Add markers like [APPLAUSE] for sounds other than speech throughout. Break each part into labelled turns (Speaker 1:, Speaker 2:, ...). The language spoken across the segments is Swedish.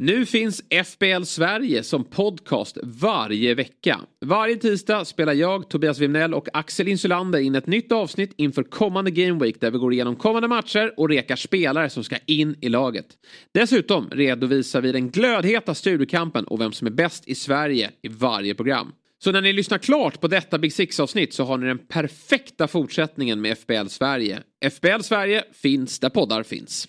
Speaker 1: Nu finns FBL Sverige som podcast varje vecka. Varje tisdag spelar jag, Tobias Wimnell och Axel Insulander in ett nytt avsnitt inför kommande Game Week där vi går igenom kommande matcher och rekar spelare som ska in i laget. Dessutom redovisar vi den glödheta studiokampen och vem som är bäst i Sverige i varje program. Så när ni lyssnar klart på detta Big Six-avsnitt så har ni den perfekta fortsättningen med FBL Sverige. FBL Sverige finns där poddar finns.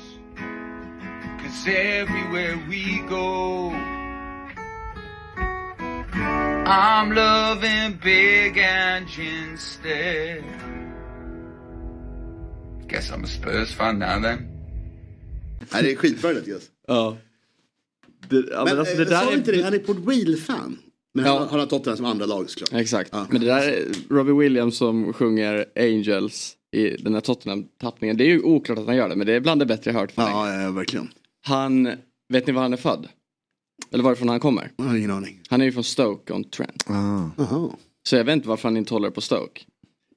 Speaker 2: Cause everywhere we go, I'm loving big engine instead. Guess I'm a Spurs fan now then.
Speaker 3: Nej, det är skitbra det.
Speaker 4: Ja. Det, ja, men,
Speaker 3: Men,
Speaker 4: alltså,
Speaker 3: eh,
Speaker 4: det där
Speaker 3: sa
Speaker 4: är...
Speaker 3: inte det? Han är Port Wheel-fan. Men
Speaker 4: Ja.
Speaker 3: han, har Tottenham som andra lag såklart.
Speaker 4: Exakt.
Speaker 3: Ja.
Speaker 4: Men det där är Robbie Williams som sjunger Angels i den här Tottenham-tappningen. Det är ju oklart att han gör det men det är bland det bättre jag hört.
Speaker 3: Ja, ja, verkligen.
Speaker 4: Han, vet ni var han är född? Eller varifrån han kommer?
Speaker 3: Jag har ingen aning.
Speaker 4: Han är ju från Stoke on Trent.
Speaker 3: Jaha.
Speaker 4: Så jag vet inte varför han inte håller på Stoke.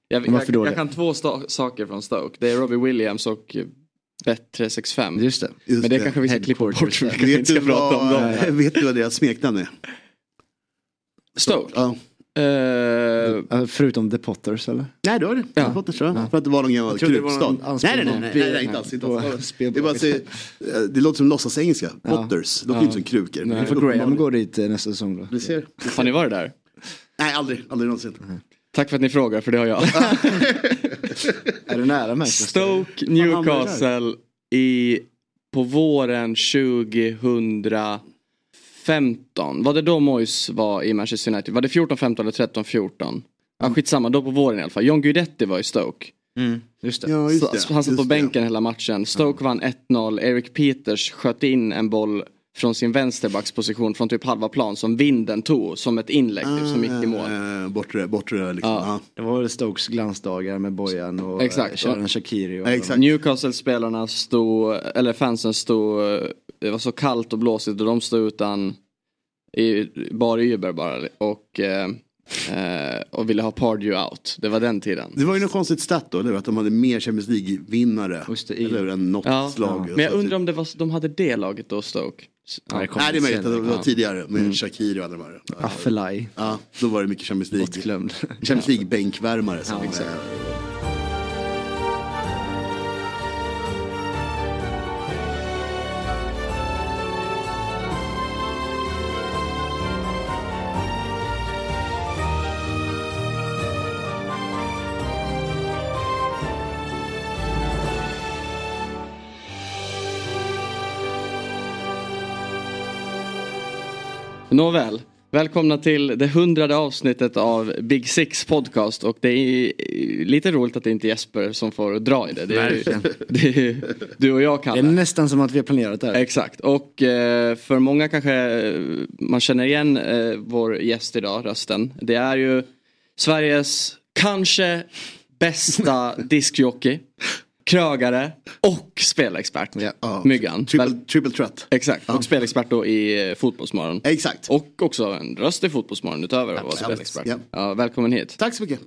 Speaker 4: Jag,
Speaker 5: Varför
Speaker 4: jag,
Speaker 5: då
Speaker 4: jag
Speaker 5: det?
Speaker 4: kan två saker från Stoke. Det är Robbie Williams och eh, Bet365.
Speaker 5: Just det.
Speaker 3: Just
Speaker 4: Men det kanske vi ska klippa bort. För vi
Speaker 3: Vet du,
Speaker 4: ska prata om
Speaker 3: vad,
Speaker 4: dem.
Speaker 3: vet du vad deras smeknamn är?
Speaker 4: Stoke?
Speaker 3: Ja.
Speaker 5: Ja, Förutom The Potters eller?
Speaker 3: Nej, du har det.
Speaker 4: Ja.
Speaker 3: Ja. Fått det, tror jag. För att det var någon gammal
Speaker 5: det var
Speaker 3: krukstad.
Speaker 5: någon
Speaker 3: Nej, nej, nej, nej, nej, inte alls. Inte alls. Det, är bara, så, eh, det låter som låtsasengelska. Potters. Det låter
Speaker 4: Ja.
Speaker 3: inte som krukor.
Speaker 4: Nej.
Speaker 5: Får Graham
Speaker 3: uppenbarligen.
Speaker 5: gå dit eh, nästa säsong då?
Speaker 3: Du ser.
Speaker 4: har ni varit där?
Speaker 3: Nej, aldrig. Aldrig någonsin.
Speaker 4: Tack för att ni frågar för det har jag. [LAUGHS]
Speaker 5: Är det nära Manchester?
Speaker 4: Stoke Newcastle i, på våren 2015. Var det då Moyes var i Manchester United? Var det 14-15 eller 13-14? Ja skitsamma, då på våren i alla fall. John Guidetti var i Stoke.
Speaker 5: Mm, just det.
Speaker 3: Ja, just det.
Speaker 4: Så, han satt
Speaker 3: Just
Speaker 4: på
Speaker 3: det.
Speaker 4: bänken hela matchen. Stoke vann 1-0. Eric Peters sköt in en boll från sin vänsterbacksposition från typ halva plan som vinden tog som ett inlägg typ, som gick i mål.
Speaker 3: Eh, Bortre, bortre liksom.
Speaker 4: Ja.
Speaker 3: Ja.
Speaker 5: Det var väl Stokes glansdagar med Bojan och
Speaker 4: Exakt.
Speaker 5: Exakt. Sharon Shakiri. Och
Speaker 3: Ja, exakt.
Speaker 4: Newcastle-spelarna stod, eller fansen stod, det var så kallt och blåsigt och de stod utan i bar Uber bara och, eh, eh, och ville ha Pardew out. Det var den tiden.
Speaker 3: Det var ju något konstigt stat då, eller? Att de hade mer Champions League-vinnare. Eller hur? Än något
Speaker 4: Ja,
Speaker 3: lag.
Speaker 4: men jag undrar om det var, de hade det laget då Stoke.
Speaker 5: Ja, det
Speaker 3: Nej, det är möjligt att det var tidigare med Shakiri och alla de här.
Speaker 5: Affelaj.
Speaker 3: Ja, då var det mycket Champions League.
Speaker 5: Bortglömd.
Speaker 3: Champions [LAUGHS] League-bänkvärmare.
Speaker 5: Ja,
Speaker 4: Nåväl, välkomna till det hundrade avsnittet av Big Six podcast och det är lite roligt att det inte är Jesper som får dra i det. Det är,
Speaker 5: Verkligen. [LAUGHS]
Speaker 4: det är du och jag
Speaker 5: Det är
Speaker 4: Kalle.
Speaker 5: nästan som att vi har planerat det här.
Speaker 4: Exakt och eh, för många kanske eh, man känner igen eh, vår gäst idag, rösten. Det är ju Sveriges kanske bästa [LAUGHS] diskjockey, krögare och spelexpert.
Speaker 3: Ja.
Speaker 4: Myggan.
Speaker 3: Triple,
Speaker 4: Väl,
Speaker 3: triple threat.
Speaker 4: exakt, och spelexpert då i eh, Fotbollsmorgon.
Speaker 3: Exakt.
Speaker 4: Och också en röst i Fotbollsmorgon utöver att vara spelexpert.
Speaker 3: ja.
Speaker 4: Ja, välkommen hit.
Speaker 3: Tack så mycket.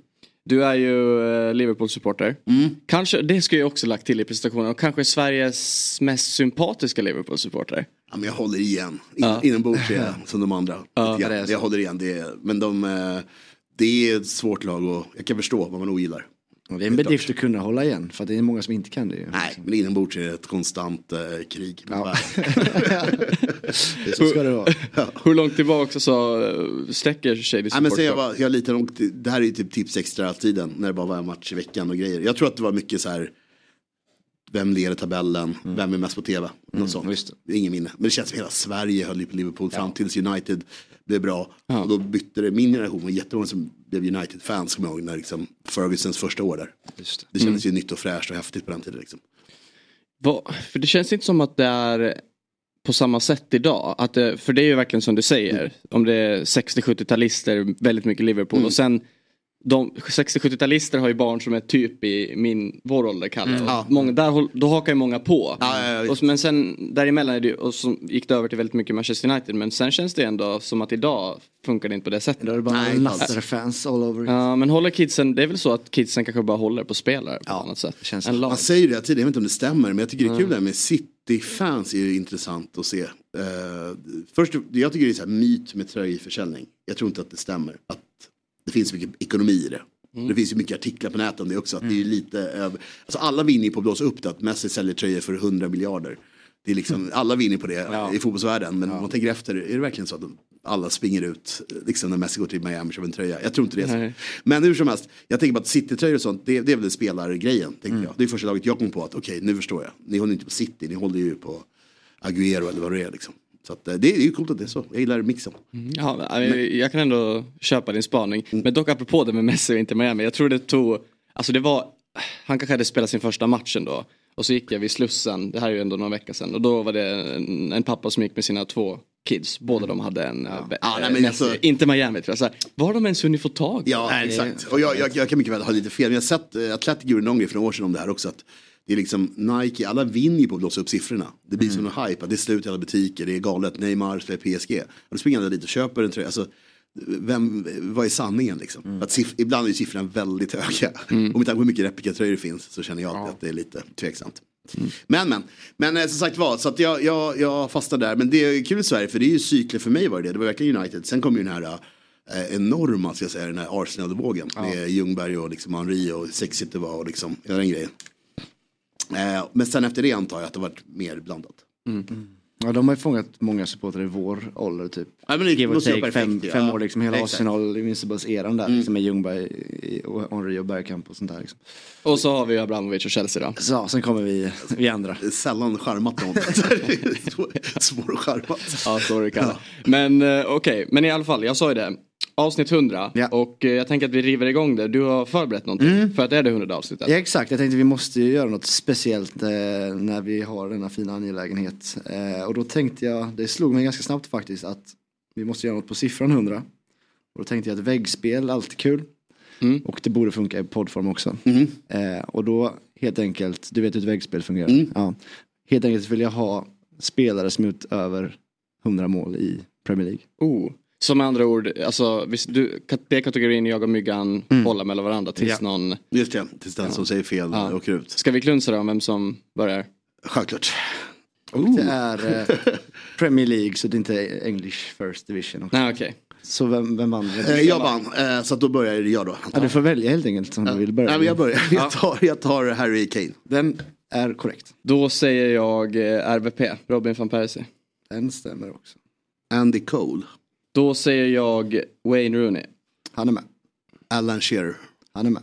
Speaker 4: Du är ju eh, Liverpool-supporter.
Speaker 3: Mm.
Speaker 4: Kanske, det ska jag också lagt till i presentationen, och kanske Sveriges mest sympatiska Liverpool-supporter.
Speaker 3: Ja, men jag håller igen. In,
Speaker 4: Ja.
Speaker 3: Inombords är jag [LAUGHS] som de andra.
Speaker 4: Ja,
Speaker 5: så.
Speaker 3: jag håller igen. Det är, men de, eh, det är ett svårt lag och jag kan förstå vad man ogillar.
Speaker 5: Det är en bedrift att kunna hålla igen. För att det är många som inte kan det ju.
Speaker 3: Nej, men inombords är det ett konstant eh, krig.
Speaker 5: Ja. [LAUGHS] så ska det vara.
Speaker 4: Hur långt tillbaka så eh, sträcker sig
Speaker 3: men så jag, var, jag lite långt, det här är ju typ tips extra tiden när det bara var en match i veckan och grejer. Jag tror att det var mycket så här. Vem leder tabellen? Vem är mest på tv? Något sånt.
Speaker 5: just det.
Speaker 3: Det är ingen minne. Men det känns som hela Sverige höll på Liverpool fram tills United blev bra.
Speaker 4: Ja.
Speaker 3: Och då bytte det. Min generation var jättemånga som blev United-fans kommer jag ihåg när liksom Fergusons första år där.
Speaker 5: Just det.
Speaker 3: Det kändes ju nytt och fräscht och häftigt på den tiden. Liksom.
Speaker 4: Vad- för det känns inte som att det är på samma sätt idag. Att, det- för det är ju verkligen som du säger. Om det är 60-70-talister, väldigt mycket Liverpool. Och sen de 60-70-talister har ju barn som är typ i min, vår ålder Kalle. Och
Speaker 3: Ja.
Speaker 4: Många, där, då hakar ju många på.
Speaker 3: Ja, ja,
Speaker 4: och, men sen däremellan är det, och så gick det över till väldigt mycket Manchester United. Men sen känns det ändå som att idag funkar det inte på det sättet.
Speaker 5: Då är det bara
Speaker 3: Nej,
Speaker 5: Nasser-fans all over it.
Speaker 4: Ja men håller kidsen, det är väl så att kidsen kanske bara håller på spelare på
Speaker 5: Ja,
Speaker 4: annat sätt.
Speaker 5: känns
Speaker 4: lag.
Speaker 3: Man säger ju det tiden, jag vet inte om det stämmer, men jag tycker det är kul det här med City-fans är ju intressant att se. Eh, först, jag tycker det är så här myt med tröjförsäljning. Jag tror inte att det stämmer. Att det finns mycket ekonomi i det. Det finns ju mycket artiklar på nätet om det också. Att det är ju lite över, alltså alla vinner ju på att blåsa upp det, att Messi säljer tröjor för 100 miljarder. Det är liksom, alla vinner på det i fotbollsvärlden. Men om man tänker efter, är det verkligen så att alla springer ut liksom, när Messi går till Miami och köper en tröja? Jag tror inte det är så.
Speaker 4: Nej.
Speaker 3: Men hur som helst, jag tänker på att City-tröjor och sånt, det, det är väl spelargrejen. Tänker jag. Det är första laget jag kom på att okej, nu förstår jag. Ni håller inte på City, ni håller ju på Agüero eller vad det är. Liksom. Så att, eh, det är ju coolt att det är så. Jag gillar mixen.
Speaker 4: Ja, men jag kan ändå köpa din spaning. Men dock apropå det med Messi och inte Miami. Jag tror det tog, alltså det var, han kanske hade spelat sin första matchen då. Och så gick jag vid Slussen, det här är ju ändå några veckor sedan. Och då var det en, en pappa som gick med sina två kids. Båda de hade en ja.
Speaker 3: Ja, nej, men
Speaker 4: Messi,
Speaker 3: alltså-
Speaker 4: inte Miami tror jag. Så här, var har de ens hunnit få tag?
Speaker 3: Ja, exakt. Och jag, jag, jag kan mycket väl ha lite fel. Men jag har sett, uh, Atletic gjorde någon grej för några år sedan om det här också. Att det är liksom Nike, alla vinner ju på att blåsa upp siffrorna. Det blir som en hype, att det är slut i alla butiker, det är galet, Neymar spelar PSG. Och då springer alla dit och köper en tröja. Alltså, vem, vad är sanningen liksom? Att siff- ibland är ju siffrorna väldigt höga. Och med tanke på hur mycket replikatröjor det finns så känner jag alltid att det är lite tveksamt. Men men, men eh, som sagt var, så att jag, jag, jag fastnar där. Men det är kul i Sverige för det är ju cykler för mig var det det. Var verkligen United. Sen kom ju den här eh, enorma, ska jag säga, den här Arsenal-vågen. Med Ljungberg och liksom Henri och sexigt det var och liksom hela den grejen. Eh, men sen efter det antar jag att det varit mer blandat.
Speaker 5: Ja, de har ju fångat många supportrar i vår ålder typ.
Speaker 3: Ja, men det
Speaker 5: Give or take, fem,
Speaker 3: perfekt,
Speaker 5: fem
Speaker 3: ja.
Speaker 5: år liksom. Hela
Speaker 3: Exakt.
Speaker 5: Arsenal, Invincibles-eran där. Liksom, med Ljungberg och Henry och Bergkamp och sånt där. Liksom.
Speaker 4: Och så har vi Abramovic och Chelsea då.
Speaker 5: Så ja, sen kommer vi, vi andra.
Speaker 3: Sällan charmat någon. Svårcharmat.
Speaker 4: Ja, så det Kalle. Men eh, okej, men i alla fall, jag sa ju det. Avsnitt 100
Speaker 5: Ja.
Speaker 4: och eh, jag tänker att vi river igång det. Du har förberett någonting för att det är det 100 avsnittet.
Speaker 5: Ja, exakt, jag tänkte vi måste ju göra något speciellt eh, när vi har denna fina angelägenhet. Eh, och då tänkte jag, det slog mig ganska snabbt faktiskt att vi måste göra något på siffran 100. Och då tänkte jag att väggspel, alltid kul.
Speaker 4: Mm.
Speaker 5: Och det borde funka i poddform också. Eh, och då helt enkelt, du vet hur ett väggspel fungerar.
Speaker 3: Mm.
Speaker 5: Ja. Helt enkelt vill jag ha spelare som gjort över 100 mål i Premier League.
Speaker 4: Oh. Så med andra ord, alltså, du, B-kategorin, jag och Myggan bollar mellan varandra tills
Speaker 5: Ja.
Speaker 4: någon...
Speaker 3: Just det, tills den som säger fel
Speaker 4: Ja.
Speaker 3: åker ut.
Speaker 4: Ska vi klunsa då om vem som börjar?
Speaker 3: Självklart.
Speaker 5: Och det är eh, [LAUGHS] Premier League så det är inte English First Division. också.
Speaker 4: Nej okej.
Speaker 5: Så vem, vem vann?
Speaker 3: Eh, jag vann, eh, så att då börjar jag då.
Speaker 5: Ja, du får välja helt enkelt som du vill börja.
Speaker 3: Nej, men jag börjar. [LAUGHS] Jag tar, jag tar Harry Kane.
Speaker 5: Den är korrekt.
Speaker 4: Då säger jag eh, RVP, Robin van Persie.
Speaker 5: Den stämmer också.
Speaker 3: Andy Cole.
Speaker 4: Då säger jag Wayne Rooney.
Speaker 5: Han är med.
Speaker 3: Alan Shearer.
Speaker 5: Han är med.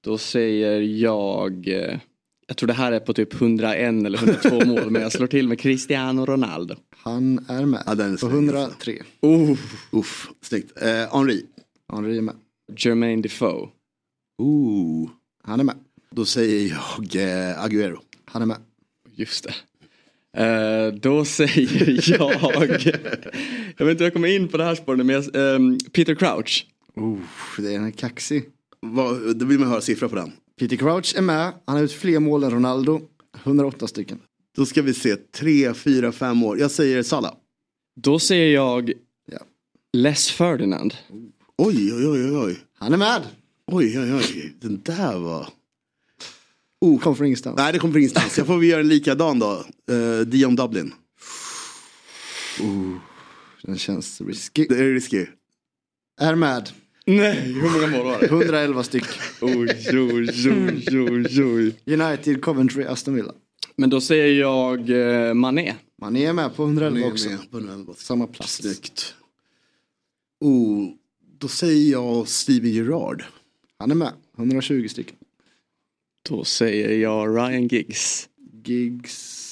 Speaker 4: Då säger jag, eh, jag tror det här är på typ 101 eller 102 mål, men jag slår till med Cristiano Ronaldo.
Speaker 5: Han är med.
Speaker 3: Ja, den är
Speaker 5: På
Speaker 3: snygg,
Speaker 5: 103.
Speaker 4: Oh,
Speaker 3: Uff, snyggt. Eh, Henri.
Speaker 5: Henry är med.
Speaker 4: Jermaine Defoe.
Speaker 3: Ooh.
Speaker 5: Han är med.
Speaker 3: Då säger jag eh, Agüero.
Speaker 5: Han är med.
Speaker 4: Just det. Eh, då säger [LAUGHS] jag, jag vet inte hur jag kommer in på det här spåret, men jag, ehm, Peter Crouch.
Speaker 5: Oh, det är en kaxig.
Speaker 3: Vad, då vill man höra siffra på den.
Speaker 5: Peter Crouch är med. Han har gjort fler mål än Ronaldo. 108 stycken.
Speaker 3: Då ska vi se, tre, fyra, fem år. Jag säger Salah.
Speaker 4: Då säger jag
Speaker 5: Ja.
Speaker 4: Les Ferdinand.
Speaker 3: Oj, oj, oj, oj, oj.
Speaker 5: Han är med.
Speaker 3: Oj, oj, oj. Den där var... Oh.
Speaker 5: Kom från ingenstans.
Speaker 3: Nej, det kommer från ingenstans. Jag får väl göra en likadan då. Uh, Dion Dublin.
Speaker 5: Den känns risky.
Speaker 3: Det är risky.
Speaker 5: Är med.
Speaker 4: Nej, hur många mål var det?
Speaker 5: 111 styck.
Speaker 4: Oj, oj, oj, oj, oj.
Speaker 5: United, Coventry, Aston Villa.
Speaker 4: Men då säger jag eh, Mané.
Speaker 5: Man är med på 111 också.
Speaker 3: Med på den elva.
Speaker 5: Samma plats.
Speaker 3: Snyggt. Oh, då säger jag Steven Gerrard.
Speaker 5: Han är med. 120 stycken.
Speaker 4: Då säger jag Ryan Giggs.
Speaker 5: Giggs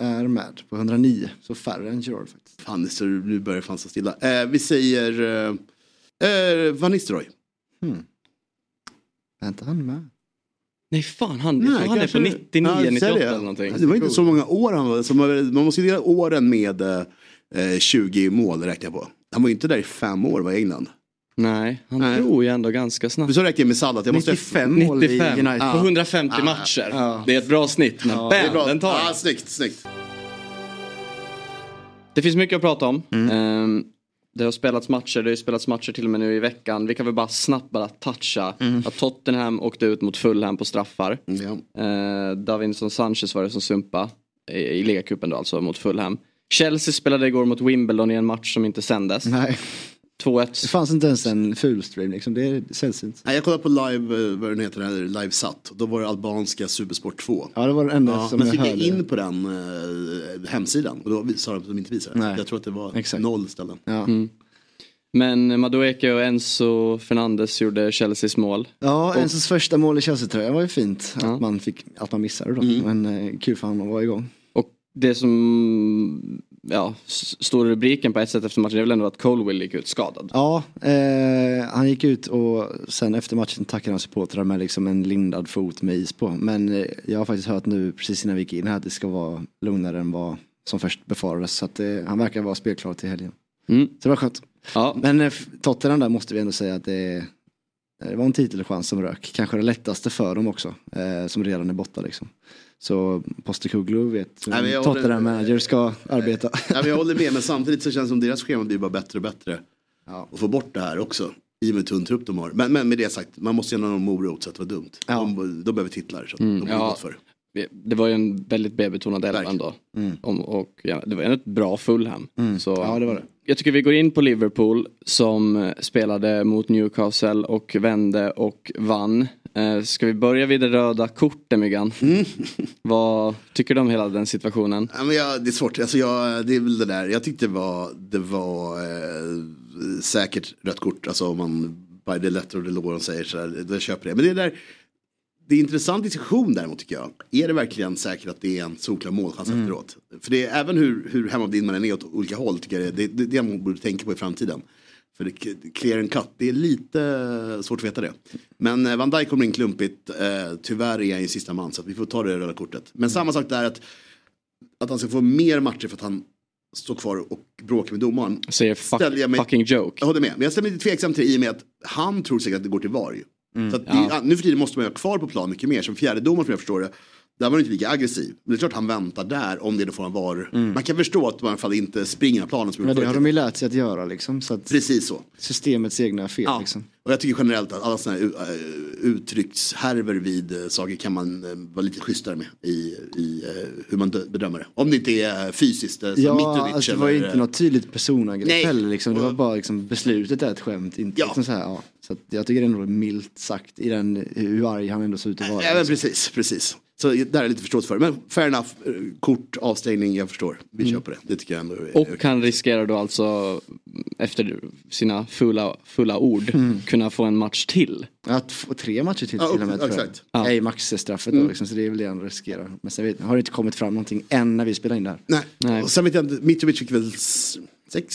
Speaker 5: är med på 109. Så färre än Gerard faktiskt.
Speaker 3: Fan, står, nu börjar det fan stå stilla. Eh, vi säger eh, eh, Van Nistelrooy.
Speaker 5: Är inte han med?
Speaker 4: Nej fan, han, tror han är på 99,
Speaker 3: Ja,
Speaker 4: 98
Speaker 3: säger det.
Speaker 4: eller någonting.
Speaker 3: Det var inte så många år han var. Så man, man måste ju dela åren med eh, 20 mål räknar jag på. Han var ju inte där i fem år var i England.
Speaker 4: Nej, han
Speaker 3: Nej.
Speaker 4: drog ju ändå ganska snabbt.
Speaker 3: Så räknar jag med Salah. att Jag måste...
Speaker 5: 95 mål i
Speaker 4: 95
Speaker 5: United.
Speaker 4: på 150 matcher. Det är ett bra snitt men
Speaker 5: Ja,
Speaker 4: bam,
Speaker 3: Det är bra.
Speaker 4: den tar jag.
Speaker 3: snyggt, snyggt.
Speaker 4: Det finns mycket att prata om.
Speaker 3: Mm.
Speaker 4: Ehm, det har spelats matcher, det har spelats matcher till och med nu i veckan. Vi kan väl bara snabbt bara toucha
Speaker 3: Mm.
Speaker 4: att Tottenham åkte ut mot Fulham på straffar. Uh, Davinson Sanchez var det som sumpa i, i ligacupen då alltså mot Fulham. Chelsea spelade igår mot Wimbledon i en match som inte sändes.
Speaker 5: Nej, det
Speaker 4: 2-1.
Speaker 5: fanns inte ens en fulstream liksom. Det är sällsynt.
Speaker 3: Nej, jag kollade på live, eh, vad den heter, eller live sat. Då var det albanska Supersport 2.
Speaker 5: Ja, det var det enda
Speaker 3: Ja,
Speaker 5: som
Speaker 3: men
Speaker 5: jag
Speaker 3: fick jag
Speaker 5: hörde.
Speaker 3: in på den eh, hemsidan och då sa de att de inte visade det.
Speaker 5: Nej.
Speaker 3: Jag tror att det var
Speaker 5: Exakt.
Speaker 3: noll ställen.
Speaker 5: Ja.
Speaker 4: Mm. Men Madueke och Enzo Fernandes gjorde Chelseas mål.
Speaker 5: Ja, Enzos första mål i Chelsea-tröjan var ju fint.
Speaker 4: Ja.
Speaker 5: Att, man fick, att man missade då.
Speaker 3: Mm.
Speaker 5: Men eh, kul för honom att vara igång.
Speaker 4: Och det som ja, s- står i rubriken på ett sätt efter matchen det är väl ändå att Colwill gick ut skadad.
Speaker 5: Ja, eh, han gick ut och sen efter matchen tackade han supportrar med liksom en lindad fot med is på. Men eh, jag har faktiskt hört nu precis innan vi gick in här att det ska vara lugnare än vad som först befarades. Så att, eh, han verkar vara spelklar till helgen.
Speaker 4: Mm.
Speaker 5: Så det var skönt.
Speaker 4: Ja,
Speaker 5: Men eh, Tottenham där måste vi ändå säga att det, det var en titelchans som rök. Kanske det lättaste för dem också. Eh, som redan är borta liksom. Så Postecoglou vet hur
Speaker 3: Nej,
Speaker 5: Tottenham manager ska arbeta.
Speaker 3: Men jag håller med, men [LAUGHS] samtidigt så känns det som deras schema blir bara bättre och bättre.
Speaker 5: Ja.
Speaker 3: Och få bort det här också. I och med tunn trupp de har. Men, men med det sagt, man måste ju ha någon morot så att det var dumt.
Speaker 5: Ja.
Speaker 3: De, de behöver titlar så att de
Speaker 4: ja.
Speaker 3: gått för.
Speaker 4: Det var ju en väldigt B-betonad elva ändå. Om, och ja, det var ju ett bra Fulham. Så,
Speaker 5: Ja, det var det.
Speaker 4: Jag tycker vi går in på Liverpool som eh, spelade mot Newcastle och vände och vann. Eh, ska vi börja vid det röda kortet Myggan?
Speaker 3: Mm. [LAUGHS]
Speaker 4: Vad tycker du om hela den situationen?
Speaker 3: Ja, men jag, det är svårt, alltså jag, det är väl det där. Jag tyckte det var, det var eh, säkert rött kort. Alltså om man, by the letter of the law, de säger så här, då köper det. Men det är där, det är en intressant diskussion däremot tycker jag. Är det verkligen säkert att det är en solklar målchans efteråt? För det är även hur, hur hemmablind man än är åt olika håll tycker jag det, det, det, man borde tänka på i framtiden. För det, clear and cut, det är lite svårt att veta det. Men eh, Van Dijk kommer in klumpigt, eh, tyvärr är han ju sista man så vi får ta det röda kortet. Men samma sak där att, att han ska få mer matcher för att han står kvar och bråkar med domaren.
Speaker 4: Säger fuck,
Speaker 3: mig-
Speaker 4: fucking joke.
Speaker 3: Jag håller med, men jag ställer mig lite tveksam till det i och med att han tror säkert att det går till VAR.
Speaker 4: Mm.
Speaker 3: Så att det, Nu för tiden måste man ju ha kvar på plan mycket mer. Som fjärdedomare som jag förstår det. Där var han inte lika aggressiv. Men det är klart han väntar där om det då får en VAR. Man kan förstå att man i alla fall inte springer av planen som
Speaker 5: Men det har de ju lärt sig att göra liksom. Så att
Speaker 3: Precis så.
Speaker 5: systemets egna fel
Speaker 3: Ja.
Speaker 5: liksom.
Speaker 3: Och jag tycker generellt att alla sådana här uh, uttryckshärvor vid uh, saker kan man uh, vara lite schysstare med i, i hur man dö- bedömer det. Om det inte är fysiskt, som
Speaker 5: Ja, alltså, det var ju
Speaker 3: eller,
Speaker 5: inte något tydligt personangrepp heller liksom. Det var bara liksom beslutet är ett skämt. Inte
Speaker 3: Ja.
Speaker 5: liksom så här, ja. Så att jag tycker det är milt sagt i den, hur arg han ändå ser ut att vara.
Speaker 3: Ja, men
Speaker 5: liksom.
Speaker 3: precis, precis. Så där är jag lite förståelse för. Men fair enough, uh, kort, avstängning, jag förstår. Vi
Speaker 5: Mm.
Speaker 3: kör på det. Det tycker jag ändå är
Speaker 4: Och
Speaker 3: okej.
Speaker 4: han riskerar då alltså efter sina fulla, fulla ord
Speaker 3: Mm.
Speaker 4: kunna få en match till.
Speaker 5: Att få tre matcher till
Speaker 3: Ja,
Speaker 5: till och med tror jag.
Speaker 3: exakt.
Speaker 4: Ja.
Speaker 5: Nej, maxstraffet då liksom, så det är väl det han riskerar. Men sen vet, har det inte kommit fram någonting än när vi spelar in det här.
Speaker 3: Nej.
Speaker 4: Nej.
Speaker 3: Och sen vet jag inte, Mitrovic fick väl sex,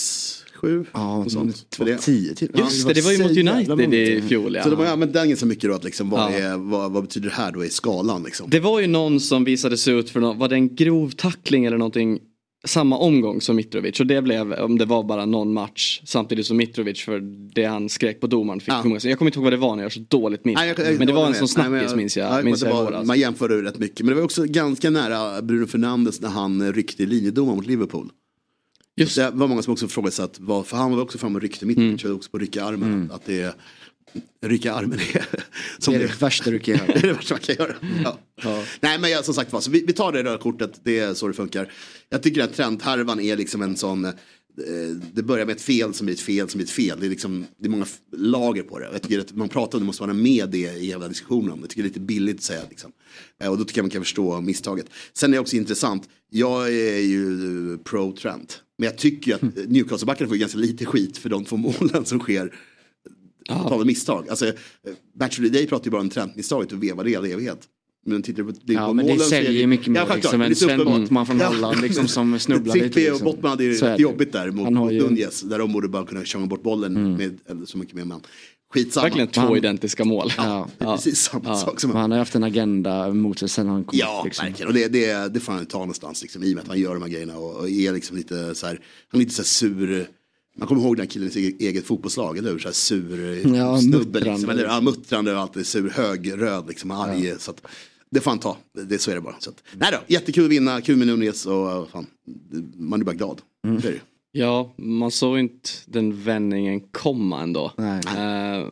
Speaker 3: sju?
Speaker 5: Ja,
Speaker 3: sånt.
Speaker 5: två,
Speaker 3: För det.
Speaker 5: tio till.
Speaker 4: Just det, det var ju mot United i fjol
Speaker 3: Så de har ju
Speaker 4: ja.
Speaker 3: använt den ganska mycket då, att liksom, vad,
Speaker 4: Ja.
Speaker 3: är, vad, vad betyder det här då i skalan liksom?
Speaker 4: Det var ju någon som visade sig ut för någon, var det en grov tackling eller någonting samma omgång som Mitrovic och det blev om det var bara någon match samtidigt som Mitrovic för det han skrek på domaren fick
Speaker 3: Ja.
Speaker 4: Jag kommer inte ihåg vad det var när jag har så dåligt minne.
Speaker 3: Jag- jag-
Speaker 4: men det
Speaker 3: jag
Speaker 4: var en sån snackis minns jag.
Speaker 3: Ja,
Speaker 4: minns
Speaker 3: det
Speaker 4: jag i
Speaker 3: var, man jämförde rätt mycket. Men det var också ganska nära Bruno Fernandes när han ryckte linjedomaren mot Liverpool.
Speaker 4: Just
Speaker 3: Det var många som också ifrågasatt, vad- för han var också framme och ryckte Mitrovic, mm. också på rycka armen. Att det är, rycka armen är [LAUGHS] som
Speaker 5: Det är
Speaker 3: det
Speaker 5: det värsta du kan [LAUGHS]
Speaker 3: Det
Speaker 5: göra.
Speaker 3: är det värsta man kan göra. Ja. Nej men jag, som sagt var, så vi, vi tar det röda kortet, det är så det funkar. Jag tycker att trendhärvan är liksom en sån, eh, det börjar med ett fel som blir ett fel som blir ett fel. Det är, liksom, det är många lager på det. Jag tycker att man pratar om det, måste vara med det i hela diskussionen det. Jag tycker det är lite billigt att säga liksom. Eh, Och då tycker jag man kan förstå misstaget. Sen är det också intressant, jag är ju pro-trend. Men jag tycker ju att [LAUGHS] Newcastle-backarna får ju ganska lite skit för de två målen som sker totala misstag. Alltså, eh, Match of the Day pratar ju bara om trendmisstaget och vevar det i all evighet. Men tittar du på
Speaker 5: Ja, men det
Speaker 3: så är
Speaker 5: säljer mycket mer
Speaker 3: självklart,
Speaker 5: liksom
Speaker 3: det så
Speaker 5: Sven. Bottman från
Speaker 3: Ja.
Speaker 5: Holland liksom som [LAUGHS] snubblar lite.
Speaker 3: Trippier och
Speaker 5: Liksom.
Speaker 3: Bottman hade ju
Speaker 5: det.
Speaker 3: jobbigt där mot, mot
Speaker 5: ju- Mm.
Speaker 3: Nunez. Där de borde bara kunna köra bort bollen med eller så mycket mer man. Skitsamma.
Speaker 4: Verkligen två
Speaker 5: Han-
Speaker 4: identiska mål.
Speaker 5: Ja.
Speaker 3: Det är precis samma sak som
Speaker 5: Men han har haft en agenda mot sig sen han kom
Speaker 3: Ja,
Speaker 5: liksom.
Speaker 3: verkligen. Och det, det, det får han ta någonstans liksom, i och med att han gör de här grejerna och, och är liksom lite så här, han är lite så här sur. Man kommer ihåg den här killens eget, eget fotbollslag, eller hur? Så här sur
Speaker 5: Ja,
Speaker 3: snubbe
Speaker 5: muttrande.
Speaker 3: liksom, eller? Ja, muttrande och alltid sur, hög, röd, liksom, arg. Så att, det får han ta, det, så är det bara. Så att, nej då, jättekul att vinna, kul med Nunez och fan, man är bara glad.
Speaker 5: Mm.
Speaker 3: Så är det.
Speaker 4: Ja, man såg inte den vändningen komma ändå.
Speaker 5: Nej.
Speaker 4: Eh,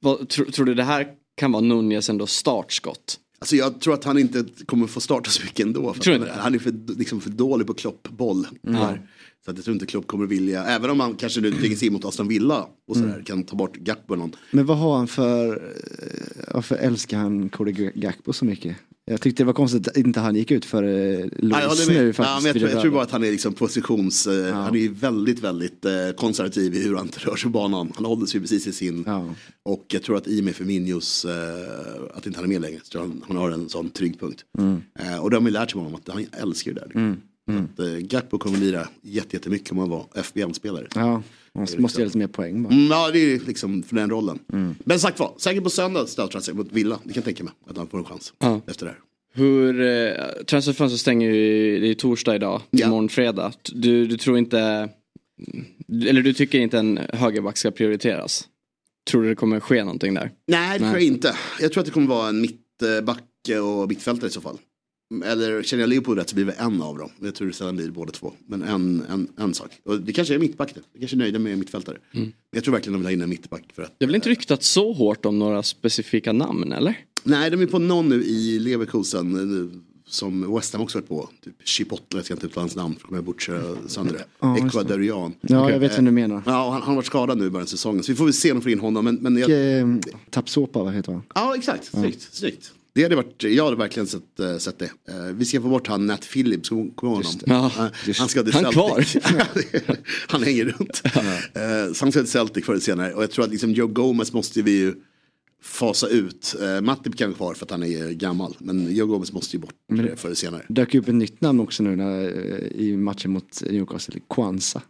Speaker 4: vad, tro, tror du det här kan vara Nunez ändå startskott?
Speaker 3: Alltså jag tror att han inte kommer få starta så mycket ändå. För
Speaker 4: Tror
Speaker 3: han, han är för, liksom för dålig på kloppboll. tyvärr. Så att jag tror inte Klopp kommer vilja, även om han kanske nu tvingas in mot Aston Villa och sådär, kan ta bort Gakpo någon.
Speaker 5: Men vad har han för, eh, varför älskar han Cody Gakpo så mycket? Jag tyckte det var konstigt att inte han gick ut för eh,
Speaker 3: Ja,
Speaker 5: Luis nu
Speaker 3: ja, men jag, tror, jag tror bara att han är liksom positions, eh, han är väldigt, väldigt konservativ i hur han rör sig på banan. Han håller sig precis i sin.
Speaker 5: Ja.
Speaker 3: Och jag tror att i och med Firminios, att inte han är med längre, så tror han, han har en sån trygg punkt.
Speaker 5: Mm.
Speaker 3: Och det har man ju lärt sig av honom att han älskar det där. Liksom. Så att, eh, Gakpo kommer lira jätte- jättemycket om han var FBL-spelare.
Speaker 5: Ja, han måste göra lite mer poäng bara.
Speaker 3: Mm, ja, det är liksom för den rollen. Men sagt var, säkert på söndag startar han mot Villa. Det kan jag tänka mig att han får en chans
Speaker 4: Ja.
Speaker 3: efter det här.
Speaker 4: Hur, eh, transferfönstret stänger ju, det är torsdag idag,
Speaker 3: Ja.
Speaker 4: imorgon fredag. Du, du tror inte, eller du tycker inte en högerback ska prioriteras? Tror du det kommer ske någonting där?
Speaker 3: Nej, det tror
Speaker 4: Nej.
Speaker 3: jag inte. Jag tror att det kommer vara en mittback och mittfältare i så fall. Eller känner jag Leopold rätt så blir det en av dem. Jag tror det sällan blir båda två. Men en, en, en sak. Och det kanske är mittback det. Jag kanske är nöjda med mittfältare. Men jag tror verkligen de vill ha in en mittback. För att,
Speaker 4: Det är väl inte ryktat så hårt om några specifika namn eller?
Speaker 3: nej, de är på någon nu i Leverkusen. eh, Som West Ham också varit på. Typ Chipotle, jag ska inte uttala hans namn. För kommer jag bort sönder det.
Speaker 5: Ja.
Speaker 3: Ecuadorian.
Speaker 5: Ja, jag vet vem du menar.
Speaker 3: Ja, han, han har varit skadad nu i början av säsongen. Så vi får väl se om de får in honom. Men, men jag,
Speaker 5: Eh, Tapsopa, vad heter han?
Speaker 3: Ja, exakt. Snyggt. snyggt. Det hade varit, jag hade verkligen sett, eh, sett det. Eh, vi ska få bort han Nat Phillips, kommer du ihåg honom?
Speaker 4: Ja,
Speaker 3: Eh, han ska till
Speaker 4: Han
Speaker 3: Celtic. [LAUGHS] han hänger runt. Eh, så han ska till Celtic förr eller senare. Och jag tror att liksom Joe Gomez måste vi ju fasa ut. Uh, Matip kan kvar för att han är gammal. Men Joe Gomez måste ju bort
Speaker 5: Men-
Speaker 3: eh, förr eller senare.
Speaker 5: Dök upp ett nytt namn också nu när, eh, i matchen mot Newcastle, Kwanza.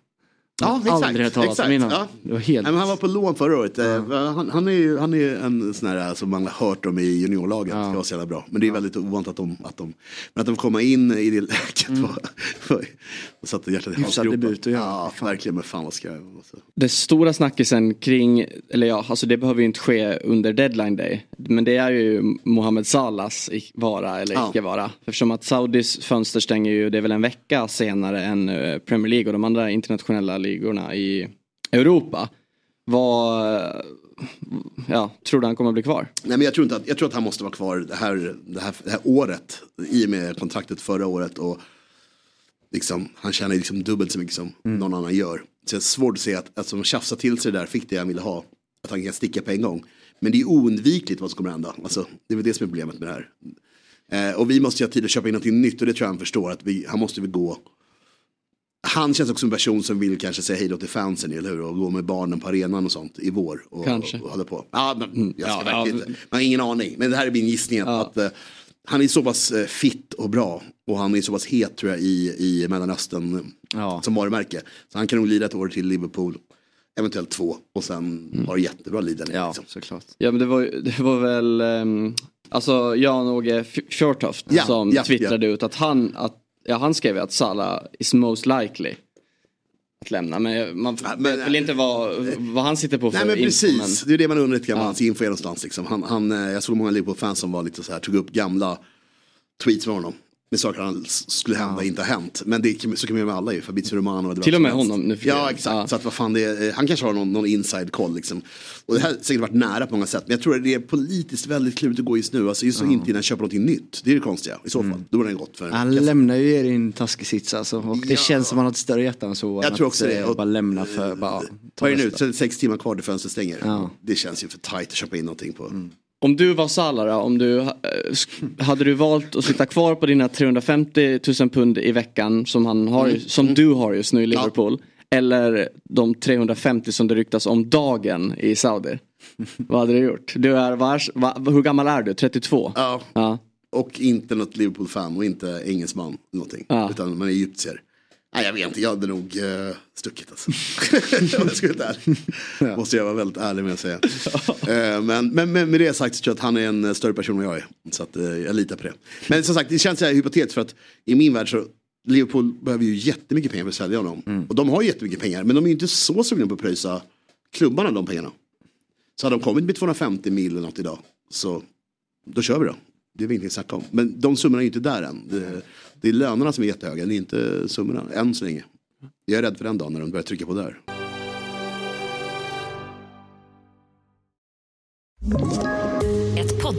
Speaker 3: Ja, exakt.
Speaker 5: Aldrig hört talas om innan.
Speaker 3: Ja.
Speaker 5: Det var helt...
Speaker 3: Nej, men han var på lån förra året. Eh, Han, han är ju han är en sån här som man har hört om i juniorlaget.
Speaker 5: Ja.
Speaker 3: Det var så jävla bra. Men det är väldigt ovant att de, att de, men att de får komma in i det läget. var var- och satte hjärtat i halsgropen.
Speaker 5: göra.
Speaker 3: Ja, verkligen. Men fan vad ska jag... Alltså.
Speaker 4: Det stora snackisen kring, eller ja, alltså det behöver ju inte ske under deadline day. Men det är ju Mohamed Salahs i- vara eller
Speaker 3: Ja.
Speaker 4: icke vara. Eftersom att Saudis fönster stänger ju, det är väl en vecka senare än eh, Premier League och de andra internationella ligorna i Europa. Vad, ja, tror du han kommer bli kvar?
Speaker 3: Nej, men jag, tror inte att, jag tror att han måste vara kvar det här, det här, det här året. I och med kontraktet förra året. Och liksom, han tjänar liksom dubbelt så mycket som någon annan gör. Så det är svårt att se att, att som tjafsa till sig det där, fick det han ville ha. Att han kan sticka på en gång. Men det är oundvikligt vad som kommer hända. Alltså, det är väl det som är problemet med det här. Eh, och vi måste ju ha tid att köpa in något nytt och det tror jag han förstår. Att vi, han måste väl gå. Han känns också som en person som vill kanske säga hej då till fansen, eller hur? Och gå med barnen på arenan och sånt i vår. Och,
Speaker 4: Kanske.
Speaker 3: Och, och hålla på. Ja, men, jag ska
Speaker 4: Ja,
Speaker 3: verkligen
Speaker 4: ja.
Speaker 3: inte. Man har ingen aning. Men det här är min gissning. att-
Speaker 4: Ja.
Speaker 3: Att, eh, han är så pass eh, fit och bra. Och han är så pass het tror jag i, i Mellanöstern.
Speaker 5: Ja.
Speaker 3: Som varumärke. Så han kan nog lida ett år till Liverpool. Eventuellt två. Och sen har jättebra lidande.
Speaker 5: Ja,
Speaker 3: Liksom.
Speaker 5: såklart.
Speaker 4: Ja men det var, [LAUGHS] det var väl, um, alltså Jan-Åge F- Fjörtoft
Speaker 3: Ja,
Speaker 4: som
Speaker 3: ja,
Speaker 4: twittrade ut att han, att, ja han skrev ju att Salah is most likely att lämna. Men man
Speaker 3: Ja, men-
Speaker 4: vet väl inte vad, vad han sitter på för
Speaker 3: Nej men
Speaker 4: info,
Speaker 3: precis, det är det man undrar lite grann
Speaker 4: Ja.
Speaker 3: hans info är någonstans. Liksom. Han, han, eh, jag såg många Liverpool-fans som var lite så här, tog upp gamla tweets med honom. Med saker han s- skulle hända inte har hänt. Men det, så kan man göra med alla ju, Fabrizio Romano. och det var
Speaker 4: Till och med
Speaker 3: som
Speaker 4: honom nu för
Speaker 3: Ja exakt,
Speaker 4: Ja.
Speaker 3: så att vad fan det är, eh, han kanske har någon, någon inside koll liksom. Och det här har säkert varit nära på många sätt. Men jag tror att det är politiskt väldigt klurigt att gå just nu. Alltså just så inte innan köpa någonting nytt. Det är det konstiga i så fall. Då har den gått för
Speaker 5: Han
Speaker 3: sedan.
Speaker 5: lämnar ju er i en taskig sits alltså. Och det
Speaker 3: Ja.
Speaker 5: känns som han har ett större hjärta än så.
Speaker 3: Jag tror
Speaker 5: att,
Speaker 3: också det.
Speaker 5: eh,
Speaker 3: Och-
Speaker 5: Bara lämna för, bara ta
Speaker 3: Vad är det nu? sex timmar kvar till fönstret stänger.
Speaker 5: Ja.
Speaker 3: Det känns ju för tajt att köpa in någonting på.
Speaker 4: Om du var Salah om du, eh, hade du valt att sitta kvar på dina 350 000 pund i veckan som, han har,
Speaker 3: Mm.
Speaker 4: som du har just nu i Liverpool. Eller de 350 som det ryktas om dagen i Saudi. Vad hade du gjort? Du är, vad är, vad, hur gammal är du? 32?
Speaker 3: Ja,
Speaker 4: Ja.
Speaker 3: Och inte något Liverpool-fan och inte engelsman. Någonting.
Speaker 4: Ja.
Speaker 3: Utan man är egyptier. Nej, jag vet inte, jag hade nog uh, stuckit alltså. [LAUGHS] Om jag vara helt ärlig. Måste jag vara väldigt ärlig med att säga. Eh, men, men, men med det sagt så tror jag att han är en eh, större person än jag är. Så att, eh, jag litar på det. Men som sagt, det känns hypotetiskt för att i min värld så Liverpool behöver ju jättemycket pengar för att sälja honom. Och de har jättemycket pengar, men de är ju inte så sugna på att pröjsa klubbarna de pengarna. Så hade de kommit med 250 mil eller något idag, så då kör vi då. Det är vi ingenting att snacka om. Men de summorna är ju inte där än. Det, det är lönerna som är jättehöga, det är inte summorna än så länge. Jag är rädd för den dagen när de börjar trycka på där.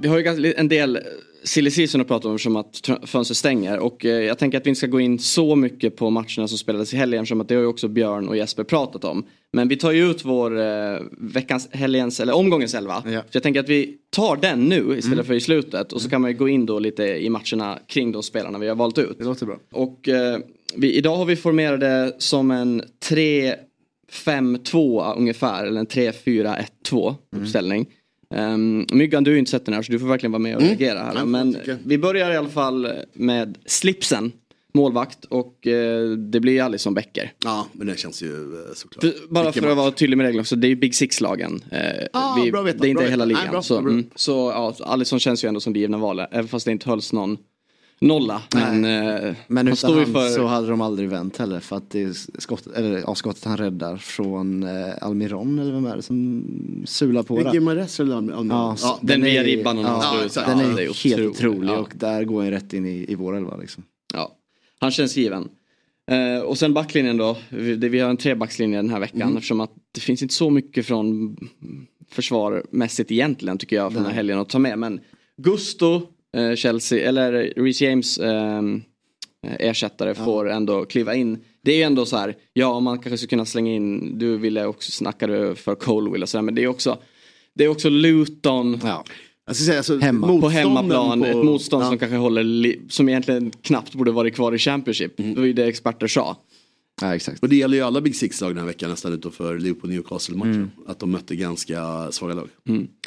Speaker 4: Vi har ju en del silly season att prata om som att tr- fönstret stänger. Och eh, jag tänker att vi inte ska gå in så mycket på matcherna som spelades i helgen. Som att det har ju också Björn och Jesper pratat om. Men vi tar ju ut vår eh, veckans, helgens, eller omgångens elva.
Speaker 5: Ja.
Speaker 4: Så jag tänker att vi tar den nu istället för i slutet. Och så kan man ju gå in då lite i matcherna kring de spelarna vi har valt ut.
Speaker 5: Det låter bra.
Speaker 4: Och eh, vi, idag har vi formerade som en 3-5-2 ungefär. Eller en 3-4-1-2 uppställning. Um, Myggan, du har ju inte sett den här så du får verkligen vara med och reagera här. Men vi börjar i alla fall med slipsen. Målvakt och eh, det blir Alisson Becker.
Speaker 3: Ja, men det känns ju eh, såklart.
Speaker 4: För, bara
Speaker 3: Vilken
Speaker 4: för att
Speaker 3: match.
Speaker 4: vara tydlig med reglerna också, det är ju Big Six-lagen. Eh,
Speaker 3: Ah,
Speaker 4: vi,
Speaker 3: bra vetat,
Speaker 4: det är inte
Speaker 3: bra
Speaker 4: hela ligan.
Speaker 3: Nej, bra,
Speaker 4: så mm, så ja, Alisson känns ju ändå som det givna valet. Även fast det inte hölls någon nolla. Men, eh,
Speaker 5: Men utan
Speaker 4: står
Speaker 5: han
Speaker 4: för...
Speaker 5: så hade de aldrig vänt heller för att det är skottet, eller, ja, skottet han räddar från eh, Almiron eller vem är det som sular på
Speaker 3: Det är
Speaker 5: det?
Speaker 3: Gimares eller Alm- Alm-
Speaker 5: Ja,
Speaker 3: ja,
Speaker 4: den via
Speaker 5: är-
Speaker 4: ribban och
Speaker 5: ja,
Speaker 4: ut.
Speaker 3: exakt.
Speaker 5: Den
Speaker 4: Ja,
Speaker 5: är,
Speaker 4: det är
Speaker 5: helt
Speaker 4: otroligt.
Speaker 5: otrolig
Speaker 4: Ja.
Speaker 5: och där går han rätt in i, i vår elva liksom.
Speaker 4: Ja, han känns given. Eh, och sen backlinjen då. Vi, det, vi har en trebackslinje den här veckan. Eftersom att det finns inte så mycket från försvarmässigt egentligen tycker jag från den här helgen att ta med. Men Gusto, Chelsea, eller Reece James eh, ersättare får ändå kliva in. Det är ju ändå så här, ja man kanske skulle kunna slänga in, du ville också snacka för Colwill och sådär. Men det är också, det är också Luton.
Speaker 5: Ja.
Speaker 3: Säga, alltså,
Speaker 5: Hemma.
Speaker 4: På hemmaplan,
Speaker 3: på-
Speaker 4: ett motstånd
Speaker 3: ja.
Speaker 4: som kanske håller, som egentligen knappt borde varit kvar i Championship. Det var ju det experter sa.
Speaker 5: Ja, exakt.
Speaker 3: Och det gäller ju alla Big Six-lag den här veckan nästan utanför Liverpool-Newcastle-matchen. Att de mötte ganska svaga lag.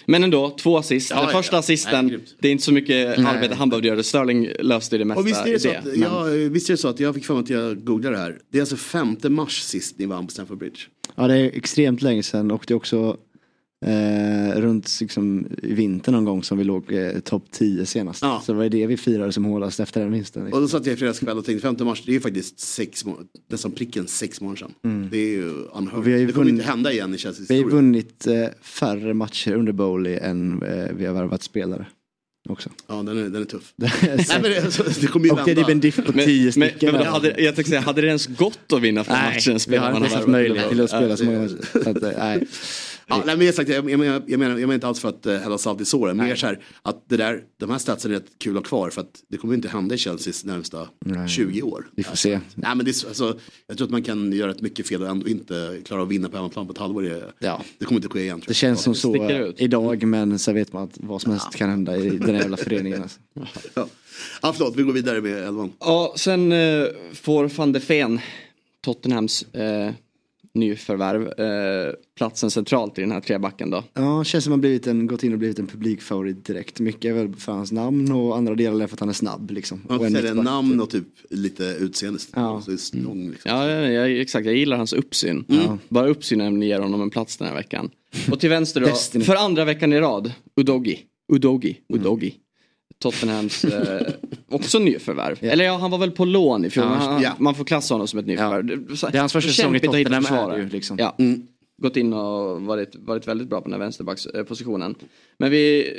Speaker 4: Men ändå, två assist.
Speaker 3: Ja,
Speaker 4: Den
Speaker 3: ja,
Speaker 4: första assisten,
Speaker 3: Nej,
Speaker 4: det är inte så mycket arbete han behövde göra. Sterling löste det mesta
Speaker 3: Och visst är det, så
Speaker 4: i
Speaker 3: att,
Speaker 4: det. Men-
Speaker 3: ja, visst är det så att jag fick för mig att jag googlade det här. Det är alltså 5 mars sist ni vann på Stamford Bridge.
Speaker 5: Ja det är extremt länge sedan och det är också eh, runt liksom, i vinter någon gång som vi låg eh, topp 10 senast.
Speaker 3: Ja.
Speaker 5: Så det var det vi firade som hårdast efter den vinsten.
Speaker 3: Och då satt jag i fredags kväll och tänkte 5 mars, det är ju faktiskt sex nästan pricken sex månader sedan. Det är ju unheard.
Speaker 5: Vi har ju
Speaker 3: Det kommer
Speaker 5: vunnit-
Speaker 3: inte hända igen i Chelseas
Speaker 5: Vi har vunnit eh, färre matcher under Bowley än eh, vi har värvat spelare. Också.
Speaker 3: Ja, den är, den är tuff. [LAUGHS]
Speaker 5: Nej,
Speaker 3: Nej, men det, alltså, det kommer ju
Speaker 5: och det är typ en
Speaker 3: vända.
Speaker 5: diff på
Speaker 4: Men,
Speaker 5: 10
Speaker 4: men,
Speaker 5: stycken.
Speaker 4: men hade, jag tänkte säga, hade det ens gått att vinna fler matcher än
Speaker 5: vi har
Speaker 4: man
Speaker 5: inte haft möjlighet till att spela så många eh, nej.
Speaker 3: Ja, nej, men jag, sagt, jag, jag, menar, jag, menar, jag menar inte alls för att uh, hälla salt i såren. Mer så här att det där, de här statsen är rätt kul att ha kvar. För att det kommer inte hända i Chelseas närmsta 20 år.
Speaker 5: Vi får se.
Speaker 3: Nej, men det alltså, jag tror att man kan göra ett mycket fel och ändå inte klara av att vinna på hemmaplan på ett halvår. Det,
Speaker 5: Ja.
Speaker 3: det kommer inte ske igen. Tror
Speaker 5: Det
Speaker 3: jag.
Speaker 5: känns som så eh,
Speaker 4: ut.
Speaker 5: idag men sen vet man att vad som helst kan hända i den jävla föreningen. Alltså. [LAUGHS]
Speaker 3: Ja. ja, förlåt, vi går vidare med elvan.
Speaker 4: Ja, sen eh, får van de Ven, Tottenhams eh, nyförvärv, eh, platsen centralt i den här trebacken då.
Speaker 5: Ja, känns som han blivit en, gått in och blivit en publikfavorit direkt. Mycket är väl för hans namn och andra delar är för att han är snabb liksom.
Speaker 3: Man
Speaker 5: Och en mittback.
Speaker 3: namn och typ lite utseende.
Speaker 5: Ja.
Speaker 3: Så det lång, liksom.
Speaker 4: Ja, jag, exakt. Jag gillar hans uppsyn. Bara uppsynen ger honom en plats den här veckan. Och till vänster då, för andra veckan i rad, Udogi. Udogi, Udogi. Tottenhams eh, [LAUGHS] också nyförvärv. Eller ja, han var väl på lån i fjol.
Speaker 5: Ja,
Speaker 3: ja.
Speaker 4: Man får klassa honom som ett nyförvärv. Så-
Speaker 5: Det är hans första säsong i Tottenham är ju, liksom.
Speaker 4: Ja. Gått in och varit, varit väldigt bra på den här vänsterbackspositionen. Men vi,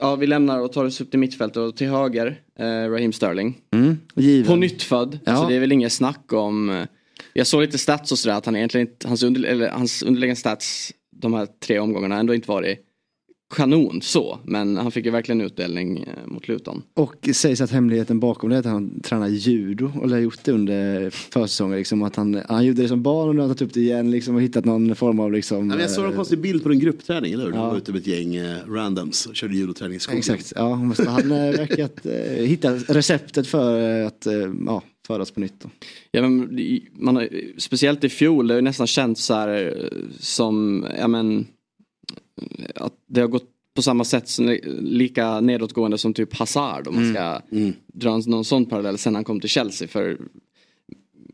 Speaker 4: ja, vi lämnar och tar oss upp till mittfält och till höger, eh, Raheem Sterling.
Speaker 5: Mm, given.
Speaker 4: På nyttfödd,
Speaker 5: Ja.
Speaker 4: så det är väl inget snack om. eh, Jag såg lite stats och sådär att han egentligen inte, hans, under, eller, hans underliggande stats de här tre omgångarna ändå inte varit kanon så. Men han fick ju verkligen utdelning eh, mot Luton.
Speaker 5: Och sägs att hemligheten bakom det är att han tränar judo och har gjort det under försäsongen. Liksom, att han, han gjorde det som barn och nu har han tagit upp det igen liksom, och hittat någon form av liksom,
Speaker 3: Nej, men jag såg en konstig bild på en gruppträning, eller hur? De
Speaker 5: Ja.
Speaker 3: var ute med ett gäng eh, randoms och körde judoträning i skogen.
Speaker 5: Exakt, ja, han måste han eh, verkat eh, hitta receptet för eh, att eh, ja, födas på nytt. Då.
Speaker 4: Ja, men, man har, speciellt i fjol, det har ju nästan känts så här som, ja men, att det har gått på samma sätt, som, lika nedåtgående som typ Hazard om man ska dra en, någon sån parallell sen han kom till Chelsea. För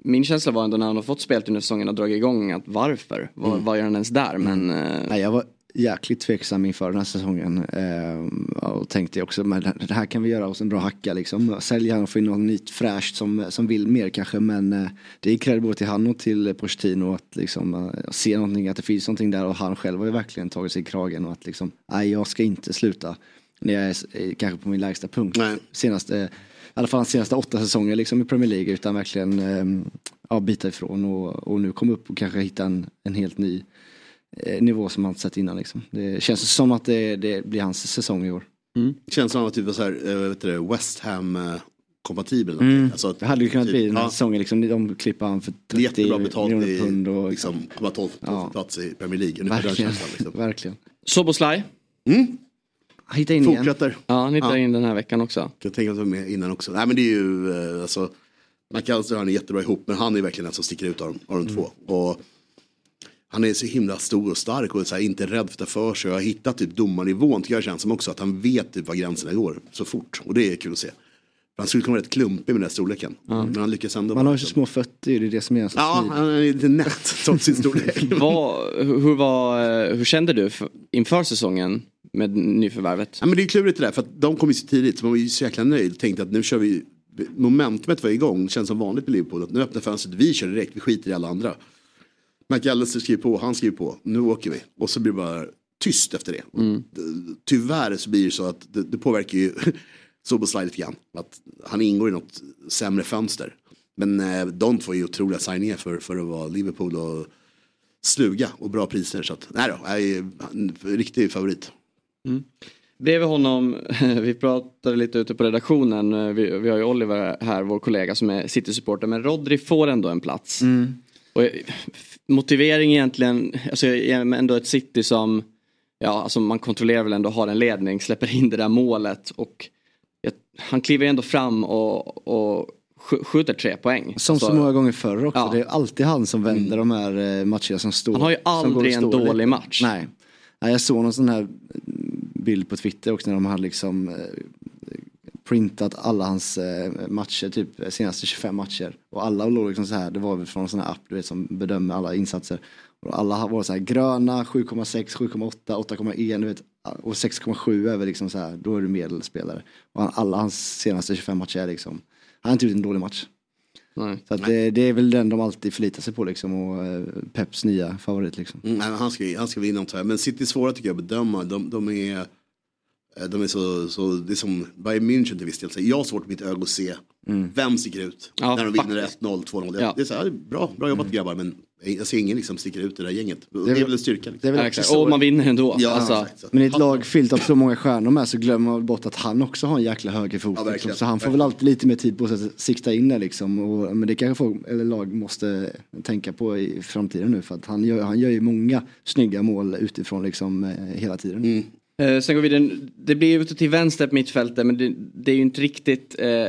Speaker 4: min känsla var ändå när han har fått spel under säsongen och dragit igång att varför? Vad, vad gör han ens där? Men eh,
Speaker 5: Nej, jag var jäkligt tveksam inför den här säsongen. Eh, och tänkte också, men det här kan vi göra oss en bra hacka liksom. Sälja han och få in något nytt fräscht som, som vill mer kanske. Men eh, det gick cred både till han och till Pochettino att liksom eh, se någonting, att det finns någonting där. Och han själv har ju verkligen tagit sig i kragen och att liksom, nej jag ska inte sluta. När jag är eh, kanske på min lägsta punkt.
Speaker 3: Nej.
Speaker 5: Senaste, i alla fall senaste åtta säsonger liksom i Premier League. Utan verkligen eh, ja, bita ifrån och, och nu komma upp och kanske hitta en, en helt ny eh, nivå som man inte sett innan. Liksom. Det känns som att det, det blir hans säsong i år.
Speaker 3: Känns som att typ var så här, eh, vet du, West Ham eh, kompatibel.
Speaker 5: Mm.
Speaker 3: Alltså, att-
Speaker 5: Det hade ju kunnat bli den här
Speaker 3: ja,
Speaker 5: säsongen, liksom, de klipper han för
Speaker 3: det är
Speaker 5: 30
Speaker 3: jättebra betalt
Speaker 5: miljoner
Speaker 3: i
Speaker 5: pund. Och,
Speaker 3: liksom, komma 12
Speaker 5: Ja.
Speaker 3: plats i Premier League.
Speaker 5: Verkligen,
Speaker 3: känslan, liksom.
Speaker 5: verkligen.
Speaker 4: Soboslaj,
Speaker 5: Hitta in igen.
Speaker 3: Fortsätter.
Speaker 4: ja han hittade
Speaker 3: Ja.
Speaker 4: in den här veckan också.
Speaker 3: Jag tänker att vara med innan också. Nej men det är ju, eh, alltså, McAllister och han är jättebra ihop men han är verkligen den som sticker ut av, dem- av de två. Och han är så himla stor och stark och så här, inte rädd för att ta för sig. Jag har hittat typ domarnivån tycker jag känns som också. Att han vet typ var gränserna går så fort. Och det är kul att se. För han skulle kunna vara rätt klumpig med den här storleken. Men han lyckas ändå.
Speaker 5: Man har ju så små fötter, det är det som är så
Speaker 3: Ja,
Speaker 5: smidigt.
Speaker 3: han är lite nätt trots sin storlek. [LAUGHS]
Speaker 4: Vad, hur, var, eh, hur kände du för, inför säsongen med nyförvärvet?
Speaker 3: Ja, men det är klurigt det där för att de kom ju så tidigt så man var ju så jäkla nöjd. Tänkte att nu kör vi, momentumet var igång, det känns som vanligt med Liverpool. Att nu öppnar fönstret, vi kör direkt, vi skiter i alla andra. McAllister skriver på, han skriver på, nu åker vi. Och så blir det bara tyst efter det. Och Tyvärr så blir det så att det, det påverkar ju [LAUGHS] Soboslaj lite grann. Att han ingår i något sämre fönster. Men eh, de två är ju otroliga signingar för, för att vara Liverpool och sluga och bra priser. Så att, nej då, jag är en riktig favorit.
Speaker 4: Bredvid honom, [LAUGHS] vi pratade lite ute på redaktionen, vi, vi har ju Oliver här, vår kollega som är City-supporter, men Rodri får ändå en plats. Och eh, motivering egentligen, alltså ändå ett City som, ja alltså man kontrollerar väl ändå, har en ledning, släpper in det där målet och han kliver ändå fram och, och sk- skjuter tre poäng.
Speaker 5: Som så många gånger förr också.
Speaker 4: Ja.
Speaker 5: Det är alltid han som vänder de här eh, matcherna som står.
Speaker 4: Han har ju aldrig en dålig
Speaker 5: lite.
Speaker 4: match.
Speaker 5: Nej. Jag såg någon sån här bild på Twitter också när de hade liksom eh, printat alla hans eh, matcher, typ senaste 25 matcher. Och alla låg liksom så här, det var väl från en sån här app du vet som bedömer alla insatser. Och alla var så här gröna, 7,6, 7,8, 8,1 du vet. Och 6,7 är väl liksom så här, då är du medelspelare. Och alla hans senaste 25 matcher är liksom, han har inte gjort en dålig match.
Speaker 4: Nej.
Speaker 5: Så att det, det är väl den de alltid förlitar sig på liksom och eh, Peps nya favorit liksom.
Speaker 3: Mm, han, ska, han ska vinna jag. Men City är svåra tycker jag att bedöma. De, de är, eh, de är så, så, det är som Bayern München till viss del. Så jag har svårt i mitt öga att se vem sticker ut.
Speaker 4: Ja,
Speaker 3: när de vinner
Speaker 4: faktiskt.
Speaker 3: 1-0, 2-0.
Speaker 4: Ja.
Speaker 3: Det är så här, bra, bra jobbat grabbar men jag ser ingen liksom sticker ut i det där gänget. Det är,
Speaker 5: väl-
Speaker 3: väl en styrka. Liksom.
Speaker 5: Det är väl
Speaker 4: Ja. Och man vinner ändå.
Speaker 3: Ja,
Speaker 4: alltså,
Speaker 3: exakt.
Speaker 5: Men i ett lag fyllt av så många stjärnor med så glömmer man bort att han också har en jäkla högerfot.
Speaker 3: Ja,
Speaker 5: liksom. Så han får väl alltid lite mer tid på sig att sikta in det liksom. Och, men det kanske folk, eller lag måste tänka på i framtiden nu för att han gör, han gör ju många snygga mål utifrån liksom eh, hela tiden.
Speaker 3: Mm.
Speaker 4: Eh, sen går vi vidare, det blir ute till vänster på mittfältet men det, det är ju inte riktigt eh,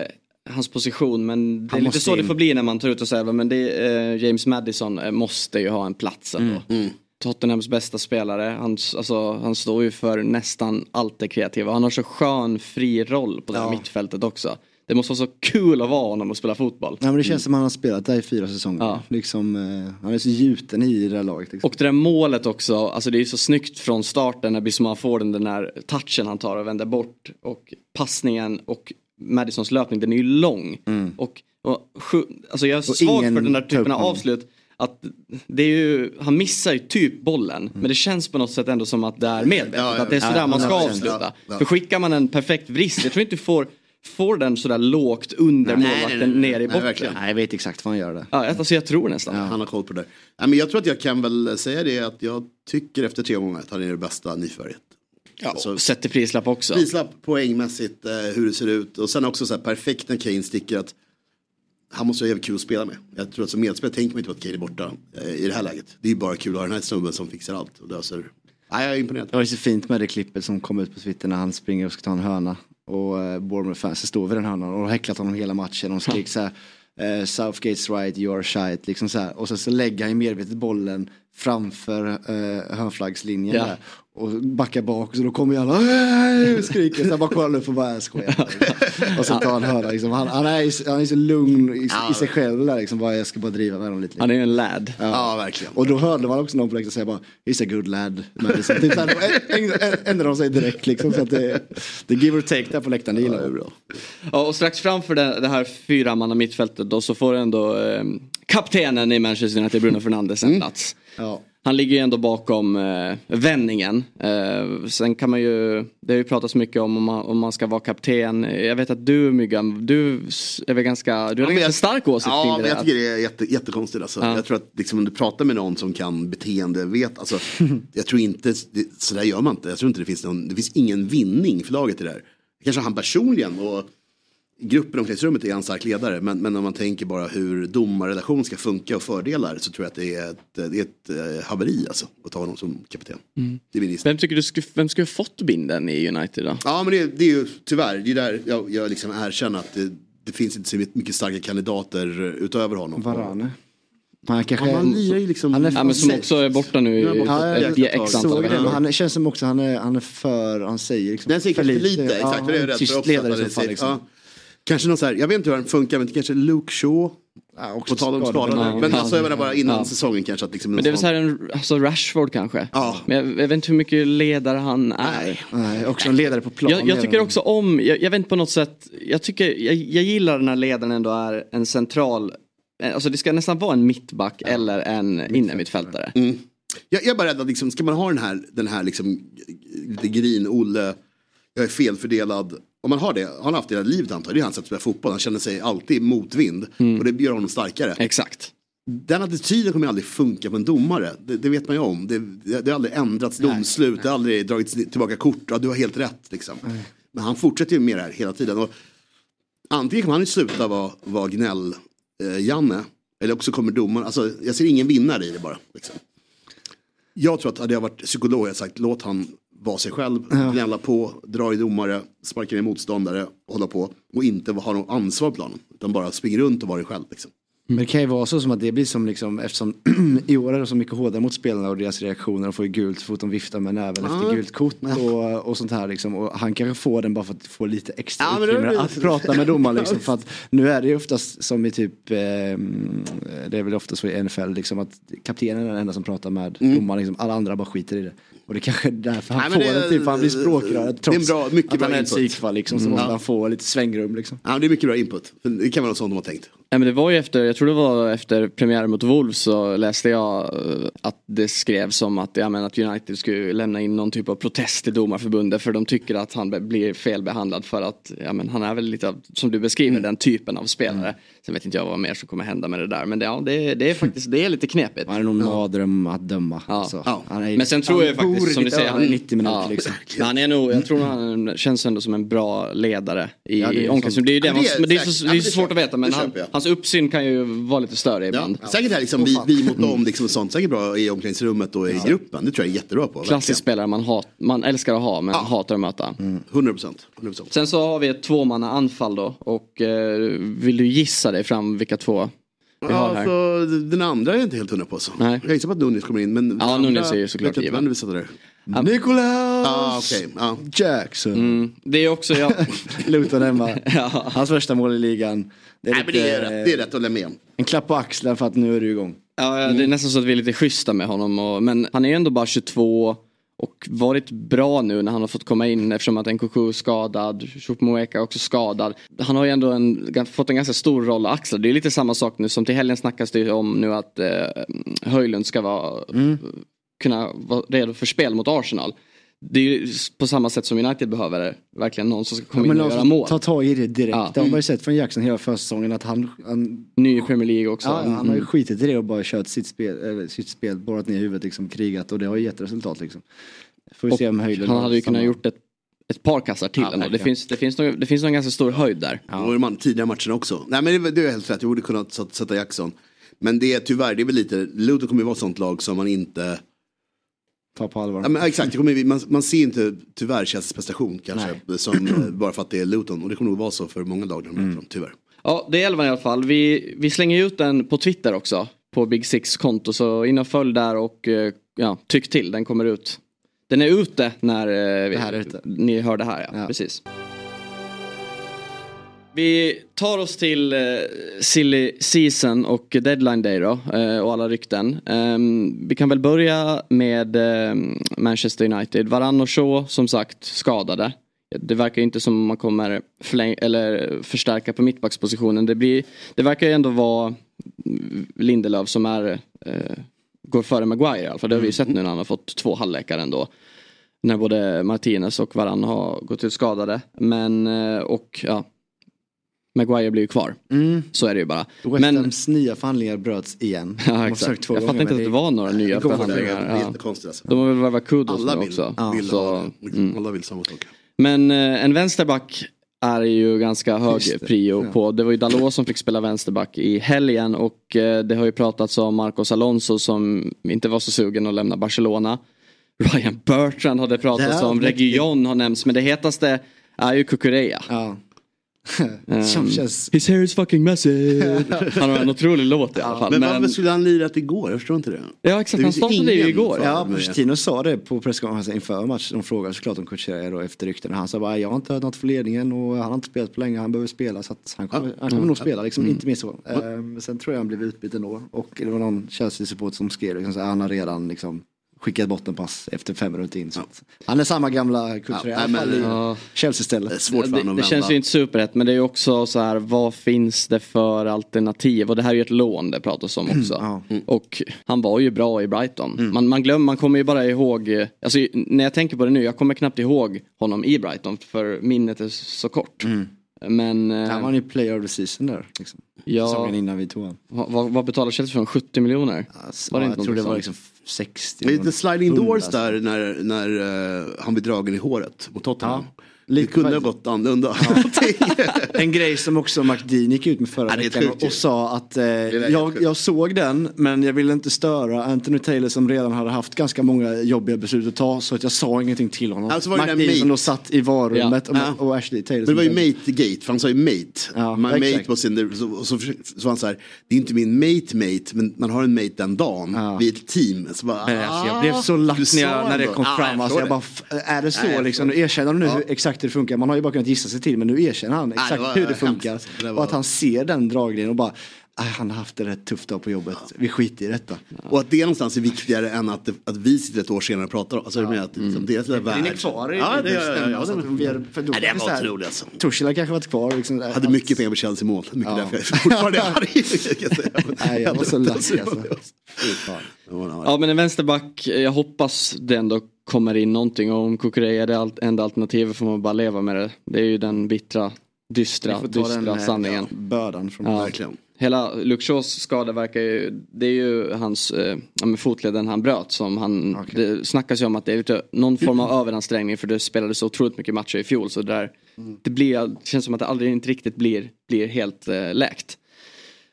Speaker 4: hans position men det är
Speaker 5: Han
Speaker 4: lite
Speaker 5: måste
Speaker 4: så det
Speaker 5: in.
Speaker 4: får bli när man tar ut och säger men det är, eh, James Madison eh, måste ju ha en plats ändå.
Speaker 5: Mm.
Speaker 4: Tottenhams bästa spelare, han, alltså, han står ju för nästan allt det kreativa. Han har så skön fri roll på det här
Speaker 5: Ja.
Speaker 4: mittfältet också. Det måste vara så kul att vara honom och spela fotboll.
Speaker 5: Nej, men det känns som att han har spelat där i fyra säsonger.
Speaker 4: Ja.
Speaker 5: Liksom, eh, han är så gjuten i det där laget. Liksom.
Speaker 4: Och det där målet också, alltså det är ju så snyggt från starten när Bissouma får den, den där touchen han tar och vänder bort. Och passningen och Madisons löpning, den är ju lång. Och, och, sju- alltså jag är
Speaker 5: Mm. Och
Speaker 4: svag för den där typen av avslut. Att det är ju, han missar ju typ bollen.
Speaker 5: Mm.
Speaker 4: Men det känns på något sätt ändå som att det är medvetet.
Speaker 3: Ja, ja,
Speaker 4: att det är sådär
Speaker 5: ja,
Speaker 4: man ska
Speaker 5: 100%,
Speaker 4: avsluta.
Speaker 3: ja, ja.
Speaker 4: För skickar man en perfekt vrist, jag tror inte du får, får den sådär lågt under
Speaker 3: Nej,
Speaker 4: målvakten
Speaker 3: nej, nej.
Speaker 4: ner i botten.
Speaker 5: Nej, jag vet exakt vad han gör där.
Speaker 4: Ja, alltså jag tror nästan.
Speaker 3: Han har koll på det där. Nej, men jag tror att jag kan väl säga det att jag tycker efter tre månader att han är det bästa nyförvärvet.
Speaker 4: Ja,
Speaker 3: Alltså,
Speaker 4: sätter prislapp också.
Speaker 3: Prislapp poängmässigt, eh, hur det ser ut. Och sen också så här perfekt när Kane sticker att han måste ha jävligt kul att spela med. Jag tror att som medspelare tänker man inte på att Kane är borta eh, i det här läget. Det är ju bara kul att ha den här snubben som fixar allt och löser. Nej, jag är imponerad.
Speaker 5: Det var så fint med det klippet som kom ut på Twitter när han springer och ska ta en hörna. Och eh, Bournemouth-fansen står vid den hörnan och har häcklat honom hela matchen. De skriker så här. Eh, Southgate's right, you're shite. Liksom så här. Och sen så lägger han ju medvetet bollen framför eh, hörnflaggslinjen
Speaker 4: Ja.
Speaker 5: där. Och backar bak så då kommer ju alla och skriker. Så jag bara kollar upp och bara "Jag skojar. och så tar han hörna liksom. han, han, är, han är så lugn i, i sig själv där liksom. Bara, jag ska bara driva med dem lite.
Speaker 4: Han är en lad.
Speaker 3: Ja, verkligen.
Speaker 5: Och då hörde man också någon på läktaren säga bara He's a good lad. Men liksom, typ så här, ändrade de sig direkt liksom. Så att det, det är give or take där på läktaren. Det gillar jag. Bra.
Speaker 4: Ja, och strax framför det, det här fyramanna mittfältet då så får ändå eh, kaptenen i Manchester United, Bruno Fernandes, en plats.
Speaker 5: Ja.
Speaker 4: Han ligger ju ändå bakom eh, vändningen. Eh, sen kan man ju, det har ju pratats mycket om om man, om man ska vara kapten. Jag vet att du Myggan, du är väl ganska, du har
Speaker 3: Ja,
Speaker 4: en ganska
Speaker 3: jag-
Speaker 4: stark åsikt
Speaker 3: Ja,
Speaker 4: kring
Speaker 3: men
Speaker 4: det
Speaker 3: jag
Speaker 4: där.
Speaker 3: tycker det är jätte, jättekonstigt. Alltså.
Speaker 4: Ja.
Speaker 3: Jag tror att liksom, om du pratar med någon som kan beteende, vet, alltså, [LAUGHS] jag tror inte, det, så där gör man inte. Jag tror inte det finns någon, det finns ingen vinning för laget i det där. Kanske han personligen och gruppen i omklädningsrummet är en stark ledare. Men, men om man tänker bara hur domarrelation ska funka och fördelar så tror jag att det är ett, det är ett eh, haveri alltså, att ta honom som kapten. Det är min.
Speaker 4: Vem tycker du skulle, vem skulle ha fått binden i United då?
Speaker 3: Ja men det, det är ju tyvärr, det är där jag, jag liksom erkänner att det, det finns inte så mycket starka kandidater utöver honom.
Speaker 5: Varane. Han kanske...
Speaker 3: Ja, han ju liksom...
Speaker 5: Han är
Speaker 4: Ja, men som också är borta nu i
Speaker 3: Ja,
Speaker 4: ett x antal
Speaker 5: såg det, men
Speaker 4: veckor.
Speaker 5: han känns som också han är, han är för, han säger liksom
Speaker 3: Den säger kanske för lite, exakt.
Speaker 5: Ja,
Speaker 3: för det är rädd
Speaker 5: tyst ledare fall
Speaker 3: säger-
Speaker 5: liksom.
Speaker 3: ja. Kanske någon så här, jag vet inte hur han funkar, men kanske Luke Shaw.
Speaker 5: Ja, också
Speaker 3: På tal om
Speaker 5: skadad.
Speaker 3: skadade.
Speaker 4: Ja,
Speaker 3: Men
Speaker 4: ja.
Speaker 3: alltså jag menar bara innan
Speaker 4: Ja.
Speaker 3: säsongen kanske att liksom.
Speaker 4: Men det är väl så här en, alltså Rashford kanske.
Speaker 3: Ja.
Speaker 4: Men jag, jag vet inte hur mycket ledare han är.
Speaker 3: Nej.
Speaker 5: Nej, också en ledare på plan.
Speaker 4: Jag, jag tycker också om, jag, jag vet inte på något sätt, jag tycker, jag, jag gillar när ledaren ändå är en central, eh, alltså det ska nästan vara en mittback eller en innermittfältare.
Speaker 3: Mm. Jag, jag är bara rädd att liksom, ska man ha den här, den här liksom, lite grin, Olle, jag är felfördelad. Om man har det, har han haft det hela livet antar jag, det är hans sätt att spela fotboll. Han känner sig alltid motvind och det gör honom starkare.
Speaker 4: Exakt.
Speaker 3: Den attityden kommer aldrig funka på en domare. Det, det vet man ju om. Det, det, det har aldrig ändrats domslut, det har aldrig dragits tillbaka kort. Ja, du har helt rätt liksom. Men han fortsätter ju med det här hela tiden. Och antingen kan han ju sluta vara, vara gnäll, eh. Eller också kommer domaren, alltså jag ser ingen vinnare i det bara. Liksom. Jag tror att hade jag varit psykolog hade jag sagt låt han vara sig själv, gnälla på, dra i domare, sparka ner motståndare, hålla på och inte ha något ansvar på planen. Utan bara springa runt och vara dig själv. Liksom.
Speaker 5: Men det kan ju vara så som att det blir som liksom eftersom [CLEARS THROAT] i år är det så mycket hårdare mot spelarna och deras reaktioner. De får ju gult så fort de viftar med näven efter gult kort och, och sånt här liksom. Och han kanske får den bara för att få lite extra
Speaker 3: Ja,
Speaker 5: utrymme att prata med domaren [LAUGHS] liksom. För att nu är det ju oftast som i typ, eh, det är väl ofta så i NFL liksom att kaptenen är den enda som pratar med domaren liksom. Alla andra bara skiter i det. Och det kanske är därför han
Speaker 3: Nej,
Speaker 5: får
Speaker 3: det-
Speaker 5: den typ, för han blir språkrör
Speaker 3: det är en
Speaker 5: trots
Speaker 3: bra- mycket
Speaker 5: att
Speaker 3: bra
Speaker 5: han är ett psykfall liksom. Så måste han få lite svängrum liksom.
Speaker 3: Ja, det är mycket bra input. Det kan vara något sånt de har tänkt.
Speaker 4: Ja, men det var ju efter, jag tror det var efter premiären mot Wolves så läste jag eh, att det skrevs om att, ja, men att United skulle lämna in någon typ av protest till domarförbundet för de tycker att han blir felbehandlad för att ja, men han är väl lite av, som du beskriver den typen av spelare. Sen vet inte jag vad mer som kommer hända med det där men det, ja, det, det är faktiskt det är lite knepigt. [LAUGHS]
Speaker 5: Han är nog en mardröm att döma.
Speaker 4: Ja.
Speaker 3: Ja.
Speaker 4: Men sen tror jag faktiskt
Speaker 5: bor
Speaker 4: som du säger,
Speaker 5: över 90 minuter liksom.
Speaker 4: Men han är nog, jag tror han känns ändå som en bra ledare i
Speaker 5: Ja, det är ju
Speaker 4: omklädningsrummet. Det är ju det,
Speaker 3: Ja, men
Speaker 4: man,
Speaker 3: det
Speaker 4: det är så,
Speaker 3: Ja,
Speaker 4: det är så svårt att veta men han, hans uppsyn kan ju vara lite större
Speaker 3: Ja.
Speaker 4: ibland.
Speaker 3: Säkert är liksom vi, vi mot dem liksom och sånt. Säkert bra i omklädningsrummet och i gruppen. Det tror jag är jättebra på.
Speaker 4: Klassisk spelare man, hat, man älskar att ha men hatar att möta.
Speaker 3: verkligen. 100 procent. 100 procent.
Speaker 4: Sen så har vi ett tvåmanna anfall då och eh, vill du gissa dig fram vilka två vi har
Speaker 3: Ja,
Speaker 4: här?
Speaker 3: den andra är jag inte helt hundra på. Så.
Speaker 4: Nej.
Speaker 3: Jag gissar på att Nunes kommer in. Men den
Speaker 4: Ja, Nunes är ju såklart given.
Speaker 3: där.
Speaker 5: Nicolas
Speaker 3: Ah, okej. Ja.
Speaker 5: Jackson.
Speaker 4: Mm, det är också jag.
Speaker 5: Luton hemma. Hans första mål i ligan. Det är,
Speaker 3: Nej,
Speaker 5: lite,
Speaker 3: det är rätt. Det är rätt att hålla med om.
Speaker 5: En klapp på axeln för att nu är du igång.
Speaker 4: Ja, det är nästan så att vi är lite schyssta med honom. Och, men han är ju ändå bara 22 och varit bra nu när han har fått komma in eftersom att Nkoku är skadad. Choupo-Moeka också skadad. Han har ju ändå en, fått en ganska stor roll att axla. Det är lite samma sak nu som till helgen snackas det om nu att eh, Höjlund ska vara, kunna vara redo för spel mot Arsenal. Det är ju på samma sätt som United behöver det. Verkligen någon som ska komma
Speaker 5: Ja,
Speaker 4: in och
Speaker 5: någon
Speaker 4: göra mål.
Speaker 5: tar tag i det direkt.
Speaker 4: Ja.
Speaker 5: Det har man ju sett från Jackson hela försäsongen att han, han,
Speaker 4: Ny i Premier League också.
Speaker 5: ja, han har ju
Speaker 4: Mm.
Speaker 5: skitit i det och bara kört sitt spel, eller sitt spel borrat ner huvudet, liksom, krigat och det har ju gett resultat liksom. Får vi
Speaker 4: Och
Speaker 5: se om höjden
Speaker 4: han hade ju kunnat gjort ett, ett par kassar till
Speaker 5: Ja,
Speaker 4: ändå. Det finns, det, finns nog, det finns nog en ganska stor höjd där.
Speaker 3: Och de tidiga matcherna också. Nej men det, det är helt rätt, jag borde kunna sätta sätta Jackson. Men det är tyvärr, det är väl lite, Luton kommer ju vara ett sånt lag som man inte...
Speaker 5: Ta på allvar.
Speaker 3: Ja, men, exakt, det kommer, man, man ser inte tyvärr Chelseas prestation kanske. Som, eh, [CLEARS THROAT] bara för att det är Luton. Och det kommer nog vara så för många lag när de möter dem, tyvärr.
Speaker 4: Ja, det är elvan i alla fall. Vi, vi slänger ut den på Twitter också. På Big Six konto. Så in och följ där och eh, ja, tyck till. Den kommer ut. Den är ute när eh, vi,
Speaker 5: Det här är ute.
Speaker 4: ni hör det här. Ja,
Speaker 5: Ja.
Speaker 4: Precis. Vi tar oss till eh, silly season och deadline day då. Eh, och alla rykten. Ehm, vi kan väl börja med ehm, Manchester United. Varann och Shaw som sagt skadade. Det verkar inte som man kommer förläng- eller förstärka på mittbackspositionen. Det, blir, det verkar ju ändå vara Lindelöf som är, eh, går före Maguire i alla fall. Det har vi ju sett nu när han har fått två halvlekar ändå. När både Martinez och Varann har gått ut skadade. Men, eh, och ja, Maguire blir ju kvar.
Speaker 5: Mm.
Speaker 4: Så är det ju bara.
Speaker 5: West
Speaker 4: Men,
Speaker 5: Hams nya förhandlingar bröts igen. [LAUGHS]
Speaker 4: Ja, exakt.
Speaker 5: två
Speaker 4: Jag fattar inte att det var några nya
Speaker 5: går
Speaker 3: Det är,
Speaker 4: förhandlingar.
Speaker 3: det är
Speaker 4: Ja.
Speaker 3: jättekonstigt alltså.
Speaker 4: De har väl värvat Kudos
Speaker 3: Alla
Speaker 4: nu
Speaker 3: vill,
Speaker 4: också.
Speaker 3: vill
Speaker 4: Så, mm.
Speaker 3: Alla vill samma sak.
Speaker 4: Men eh, en vänsterback är ju ganska hög
Speaker 5: Just det,
Speaker 4: prio
Speaker 5: ja.
Speaker 4: på. Det var ju Dalot som fick spela vänsterback i helgen och eh, det har ju pratats om Marcos Alonso som inte var så sugen att lämna Barcelona. Ryan Bertrand har det pratats
Speaker 5: Ja,
Speaker 4: om. Region har nämnts men det hetaste är ju Kukureya.
Speaker 5: Ja.
Speaker 4: Ehm,
Speaker 5: Som känns...
Speaker 4: His hair is fucking massive. [LAUGHS] Han har en otrolig låt i alla fall.
Speaker 3: Men,
Speaker 4: Men,
Speaker 3: varför skulle han lirat igår? Jag förstår inte det.
Speaker 4: ja exakt,
Speaker 3: Det
Speaker 4: han startade ju igår.
Speaker 5: Ja, Pochettino sa det på presskonferensen inför matchen. De frågade såklart om Kucherea då efter ryktena. Han sa bara jag har inte hört något från ledningen och han har inte spelat på länge. Han behöver spela så att han kommer, han kommer nog spela liksom. Inte minst så. Ehm, sen tror jag han blev utbytt ändå. Och det var någon Chelsea-support som skrev liksom, så han har redan liksom skickat bort en pass efter fem minuter in. Så att, han är samma gamla Kucherea
Speaker 3: Ja,
Speaker 5: i
Speaker 4: Ja.
Speaker 5: Chelsea-stället.
Speaker 3: Det svårt för
Speaker 4: det, det känns ju inte superrätt men det är ju också så här vad finns det för alternativ och det här är ju ett lån det pratas om också.
Speaker 5: Ja.
Speaker 4: Och han var ju bra i Brighton. Man, man glömmer, man kommer ju bara ihåg, alltså när jag tänker på det nu, jag kommer knappt ihåg honom i Brighton för minnet är så kort. Men eh,
Speaker 5: Han var ju player of the season där. Liksom.
Speaker 4: Ja.
Speaker 5: Säsongen innan vi tog honom.
Speaker 4: vad, vad- betalar Chelsea för honom? 70 miljoner?
Speaker 5: Alltså,
Speaker 4: Var det
Speaker 5: ja,
Speaker 4: inte
Speaker 5: jag tror det var liksom 60.
Speaker 3: Det är lite sliding doors där när, när eh, han blir dragen i håret mot Tottenham.
Speaker 5: Ja,
Speaker 3: det
Speaker 5: lite
Speaker 3: kunde ha gått annorlunda. [LAUGHS]
Speaker 5: En grej som också McDean gick ut med förra
Speaker 3: Ja, det
Speaker 5: veckan och, sa att eh, jag, jag såg den men jag ville inte störa Anthony Taylor som redan hade haft ganska många jobbiga beslut att ta så att jag sa ingenting till honom.
Speaker 3: Alltså det
Speaker 5: McDean som då satt i varummet
Speaker 3: Ja.
Speaker 5: och, och Ashley Taylor.
Speaker 3: Men det var ju mate-gate, för han sa ju mate.
Speaker 5: Ja,
Speaker 3: My mate
Speaker 5: exakt.
Speaker 3: was in the, så, och så, så han så här, det är inte min mate-mate, men man har en mate den dagen.
Speaker 5: Ja.
Speaker 3: Vi är ett team. Så bara,
Speaker 5: Men alltså, jag
Speaker 3: ah,
Speaker 5: blev så lack
Speaker 3: du
Speaker 5: när, jag, när det kom
Speaker 3: Ja,
Speaker 5: fram. Alltså, jag bara, är det så liksom? Erkänner du nu
Speaker 3: Ja.
Speaker 5: Exakt hur det funkar. Man har ju bara kunnat gissa sig till men nu erkänner han exakt
Speaker 3: det var
Speaker 5: hur det
Speaker 3: hemskt.
Speaker 5: funkar.
Speaker 3: Det var-
Speaker 5: Och att han ser den dragningen och bara, "Aj, han har haft det rätt tufft dag på jobbet. Vi skiter i detta.
Speaker 3: Och att det någonstans är viktigare än att, att vi sitter ett år senare och pratar om. Alltså, det. Att, liksom, deras lilla värld.
Speaker 5: Den är kvar i
Speaker 3: ja, det, ja, ja, ja,
Speaker 5: att är- för då är
Speaker 3: det var otroligt alltså.
Speaker 5: Har kanske varit kvar. Liksom.
Speaker 3: Hade mycket pengar på Chelsea mål. Mycket
Speaker 5: Ja.
Speaker 3: därför jag fortfarande är [LAUGHS] arg. jag säga.
Speaker 5: Nej, jag var så lack alltså.
Speaker 3: Ja, ja.
Speaker 4: Ja men en vänsterback, jag hoppas det ändå kommer in någonting och om Kukureya är det allt- enda alternativet får man bara leva med det. Det är ju den bittra, dystra, dystra
Speaker 5: den eh,
Speaker 4: sanningen.
Speaker 5: bördan från
Speaker 4: Ja.
Speaker 3: Verkligen.
Speaker 4: Hela Shaws skada verkar ju, det är ju hans eh, ja, fotleden han bröt som han,
Speaker 5: Okej.
Speaker 4: det snackas ju om att det är någon form av [CLEARS THROAT] överansträngning för det spelades så otroligt mycket matcher i fjol så det där, det blir, det känns som att det aldrig inte riktigt blir, blir helt eh, läkt.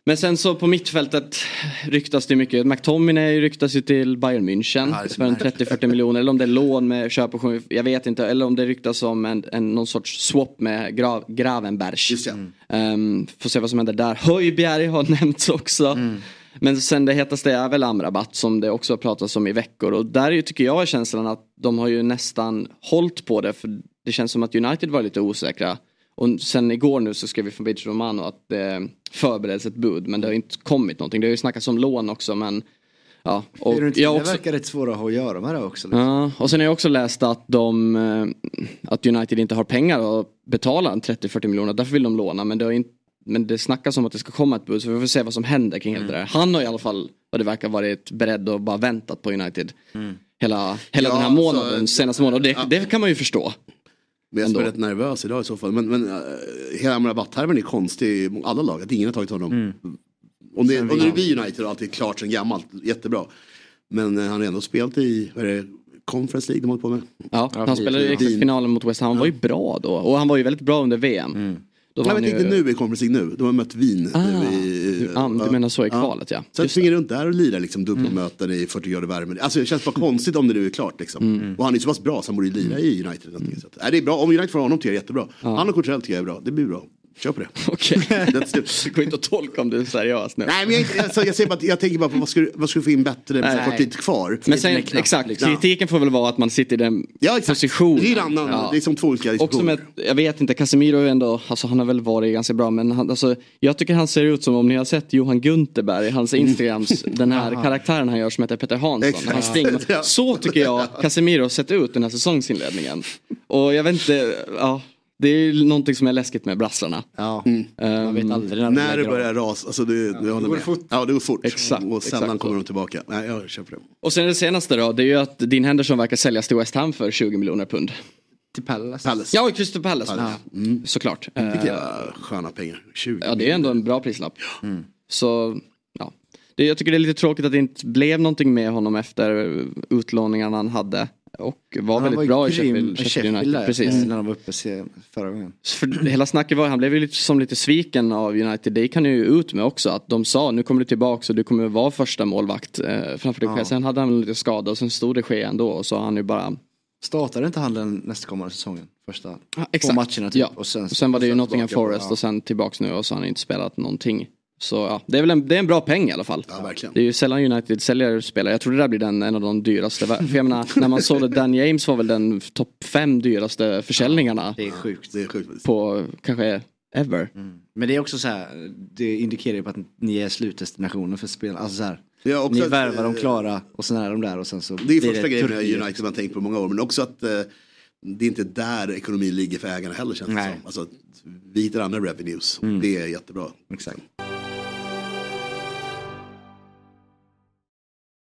Speaker 4: Men sen så på mittfältet ryktas det mycket. McTominay ryktas ju till Bayern München
Speaker 3: Ja,
Speaker 4: för en
Speaker 3: märkligt.
Speaker 4: 30-40 miljoner. Eller om det är lån med köpoption, jag vet inte. Eller om det ryktas om en, en, någon sorts swap med Gra Gravenberg.
Speaker 3: Just det.
Speaker 4: Um, får se vad som händer där. Höjbjerg har [LAUGHS] nämnts också.
Speaker 3: Mm.
Speaker 4: Men sen det hetaste är väl Amrabat som det också har pratats om i veckor. Och där är ju, tycker jag är känslan att de har ju nästan hållit på det. För det känns som att United var lite osäkra. Och sen igår nu så skrev vi från Beach Romano att det förbereds ett bud. Men det har inte kommit någonting. Det har ju snackats om lån också men ja. Och
Speaker 5: det
Speaker 4: jag också,
Speaker 5: verkar rätt svåra att ha att göra med det också. Liksom.
Speaker 4: Ja, och sen har jag också läst att de eh, att United inte har pengar att betala en 30-40 miljoner. Därför vill de låna. Men det, har inte, men det snackas om att det ska komma ett bud. Så vi får se vad som händer kring hela det där. Han har i alla fall vad det verkar varit beredd och bara väntat på United. Hela, hela
Speaker 3: Ja,
Speaker 4: den här
Speaker 3: alltså,
Speaker 4: månaden, senaste månaden. Och det, det kan man ju förstå.
Speaker 3: Men jag är
Speaker 4: Ändå.
Speaker 3: rätt nervös idag i så fall. Men, men uh, hela Amrabat-härvan är konstig i alla lag. Att ingen har tagit honom.
Speaker 5: Mm.
Speaker 3: Om det, om det blir United och allt är klart sen gammalt, jättebra. Men eh, han har ändå spelat i vad är det, Conference League de håller på med.
Speaker 4: Ja, han spelade exakt finalen mot West Ham. Han var ju bra då. Och han var ju väldigt bra under VM. Då var
Speaker 3: Jag
Speaker 4: han
Speaker 3: vet
Speaker 4: ju-
Speaker 3: inte nu i Conference League nu. De har mött Wien.
Speaker 4: Ah,
Speaker 3: nu i,
Speaker 4: ja, du menar så i kvalet, ja.
Speaker 3: Så jag
Speaker 4: Mm.
Speaker 3: springer runt där och lirar liksom dubbelmöten i 40 grader värme. Alltså det känns bara konstigt om det nu är klart liksom.
Speaker 4: Mm.
Speaker 3: Och han är så pass bra så han borde ju lira i United. Mm. Så att, nej, det är bra, om United får honom jag är jättebra. Han och Courtrell tycker jag är bra, det blir bra. Kör på det. [LAUGHS]
Speaker 4: Okej.
Speaker 3: It.
Speaker 4: Det går inte att tolka om du är seriös nu.
Speaker 3: Nej men jag, alltså, jag, säger bara, att jag tänker bara på vad du, vad du få in bättre med så kort tid kvar.
Speaker 4: Men sen, exakt,
Speaker 5: liksom.
Speaker 4: kritiken får väl vara att man sitter i den
Speaker 3: Ja exakt,
Speaker 4: positionen.
Speaker 3: det är annan,
Speaker 4: Ja.
Speaker 3: det är som två olika
Speaker 4: Också
Speaker 3: diskussioner.
Speaker 4: med, jag vet inte, Casemiro är ändå, alltså han har väl varit ganska bra men han, alltså, jag tycker han ser ut som om ni har sett Johan Gunterberg, hans Instagrams, [LAUGHS] den här karaktären han gör som heter Peter Hansson.
Speaker 3: Exakt.
Speaker 4: Han springer, [LAUGHS]
Speaker 3: Ja.
Speaker 4: så tycker jag Casemiro har sett ut den här säsongsinledningen. Och jag vet inte, ja, det är ju någonting som är läskigt med brassarna.
Speaker 5: Ja,
Speaker 4: Ehm,
Speaker 5: man vet aldrig när,
Speaker 3: När det börjar rasa, alltså det, det håller
Speaker 5: går
Speaker 3: med.
Speaker 5: det fort.
Speaker 3: Ja det går fort.
Speaker 4: Exakt,
Speaker 3: och sällan
Speaker 4: exakt.
Speaker 3: kommer de tillbaka. Nej jag på det.
Speaker 4: Och sen det senaste då, det är ju att Dean Henderson verkar säljas till West Ham för 20 miljoner pund.
Speaker 5: Till Palace.
Speaker 3: Palace.
Speaker 4: Ja, och Crystal Palace.
Speaker 3: Palace.
Speaker 4: Ja, Såklart.
Speaker 3: Tycker
Speaker 4: Eh,
Speaker 3: jag, sköna pengar. 20
Speaker 4: Ja det är ändå en bra prislapp. Så ja. Det, jag tycker det är lite tråkigt att det inte blev någonting med honom efter utlåningarna han hade. Och var
Speaker 5: Han
Speaker 4: väldigt
Speaker 5: var
Speaker 4: bra i Sheffield, Sheffield United. Precis.
Speaker 5: eh, När de var uppe förra gången.
Speaker 4: För hela snacket var, han blev ju lite, som lite sviken av United. Det kan ju ut med också. Att de sa nu kommer du tillbaka och du kommer vara första målvakt eh, framför dig själv. Sen hade han lite skada och sen stod det ske ändå. Och så han ju bara
Speaker 5: Startade inte han den nästkommande säsongen? Första
Speaker 4: Ja,
Speaker 5: två matcherna typ.
Speaker 4: Ja.
Speaker 5: Och sen,
Speaker 4: Och sen var det ju Nottingham
Speaker 5: tillbaka.
Speaker 4: Forest
Speaker 5: Ja.
Speaker 4: och sen tillbaks nu och så har han inte spelat någonting. Så ja, det är väl en, det är en bra peng i alla fall.
Speaker 3: Ja, verkligen.
Speaker 4: Det är ju sällan United säljer spelare. Jag tror det där blir den, en av de dyraste. För jag menar, när man såg det, Dan James var väl den topp fem dyraste försäljningarna
Speaker 5: Det är sjukt.
Speaker 3: Det är sjukt.
Speaker 4: på kanske ever.
Speaker 5: Men det är också så här, det indikerar ju på att ni är slutdestinationen för spelarna. Alltså så här,
Speaker 3: Ja, också
Speaker 5: ni
Speaker 3: att,
Speaker 5: värvar de klara och sen är de där och sen så
Speaker 3: Det är första grejen med. United man har tänkt på många år. Men också att eh, det är inte där ekonomin ligger för ägarna heller känns det som. Alltså, vi hittar andra revenues. Det är jättebra.
Speaker 5: Exakt.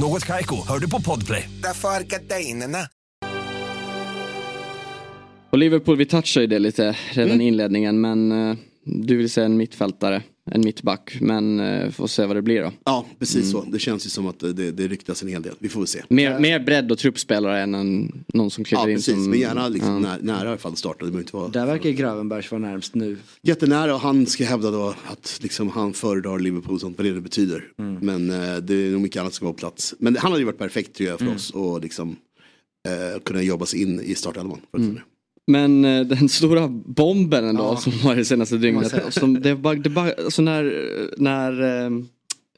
Speaker 6: Något Kaiko, hör du på Podplay.
Speaker 7: Därför är gardinerna.
Speaker 4: Och Liverpool, vi touchade ju det lite redan i inledningen men eh, du vill säga en mittfältare, en mittback. Men eh, får se vad det blir då.
Speaker 3: Ja, precis så. Det känns ju som att det, det ryktas en hel del. Vi får väl se.
Speaker 4: Mer, mer bredd och truppspelare än en, någon som kliver
Speaker 3: Ja,
Speaker 4: in
Speaker 3: precis.
Speaker 4: som...
Speaker 3: Men gärna liksom
Speaker 4: ja.
Speaker 3: nä- nära ifall det startar. Det behöver inte vara
Speaker 5: Där verkar Gravenbergs vara närmst nu.
Speaker 3: jättenära. Och han ska hävda då att liksom han föredrar Liverpool och sånt, vad det nu betyder. Men eh, det är nog mycket annat som ska vara på plats. Men han hade ju varit perfekt tror jag för oss. Och liksom eh, kunna jobba sig in i startelvan. Mm.
Speaker 4: Men eh, [LAUGHS] den stora bomben ändå som var det senaste dygnet. Som det bara, det bara, alltså när, när eh,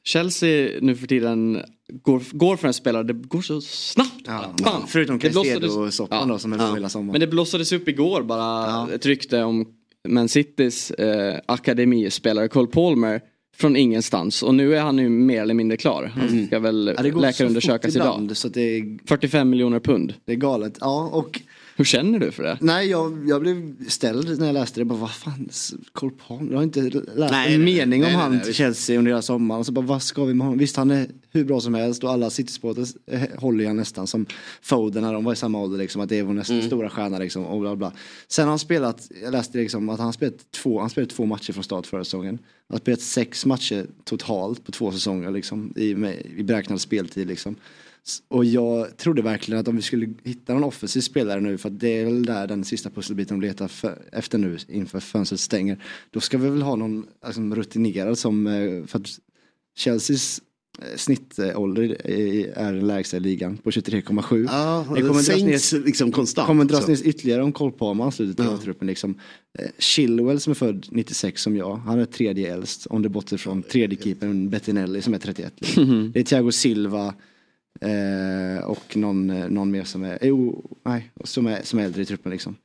Speaker 4: Chelsea nu för tiden går, går för en spelare, det går så snabbt.
Speaker 5: Ja.
Speaker 4: Bam!
Speaker 5: Förutom Caicedo-soppan
Speaker 4: Ja.
Speaker 5: då som höll på hela sommaren.
Speaker 4: Men det blossades upp igår bara ett rykte om Man Citys eh, akademispelare Cole Palmer från ingenstans. Och nu är han ju mer eller mindre klar. Han ska väl
Speaker 5: Mm. Ja,
Speaker 4: läkarundersökas idag.
Speaker 5: Så det, är,
Speaker 4: 45 miljoner pund.
Speaker 5: det är galet. Ja, och
Speaker 4: Hur känner du för det?
Speaker 5: nej, jag, jag blev ställd när jag läste det. Bara, vad fan, Cole Palmer. Jag har inte läst
Speaker 3: Nej,
Speaker 5: en
Speaker 3: nej,
Speaker 5: mening
Speaker 3: nej,
Speaker 5: om
Speaker 3: nej,
Speaker 5: han till. Chelsea under hela sommaren. Så bara, vad ska vi med honom? Visst, han är hur bra som helst och alla City-supporters eh, håller jag nästan som Foden när de var i samma ålder. Liksom, att det är vår nästa stora stjärna liksom, och bla bla. Sen har han spelat, jag läste liksom att han spelat två, han spelat två matcher från start förra säsongen. Han har spelat sex matcher totalt på två säsonger liksom, i, med, i beräknad speltid. Liksom. Och jag trodde verkligen att om vi skulle hitta någon offensiv spelare nu, för att det är väl där den sista pusselbiten de letar för, efter nu inför fönstret stänger. Då ska vi väl ha någon alltså, rutinerad som, eh, för att Chelseas eh, snittålder är den lägsta i ligan på 23,7.
Speaker 3: Ja,
Speaker 5: det kommer
Speaker 3: sänks
Speaker 5: ner,
Speaker 3: liksom konstant.
Speaker 5: kommer dras ner ytterligare om Cole Palmer ansluter till truppen. Liksom. Eh, Chilwell som är född 96 som jag, han är tredje äldst. Om det bortser från tredje keepern Bettinelli som är 31. Liksom. [LAUGHS] Det är Thiago Silva eh, och någon, någon mer som är, jo, nej, som är, som är äldre i truppen. Liksom.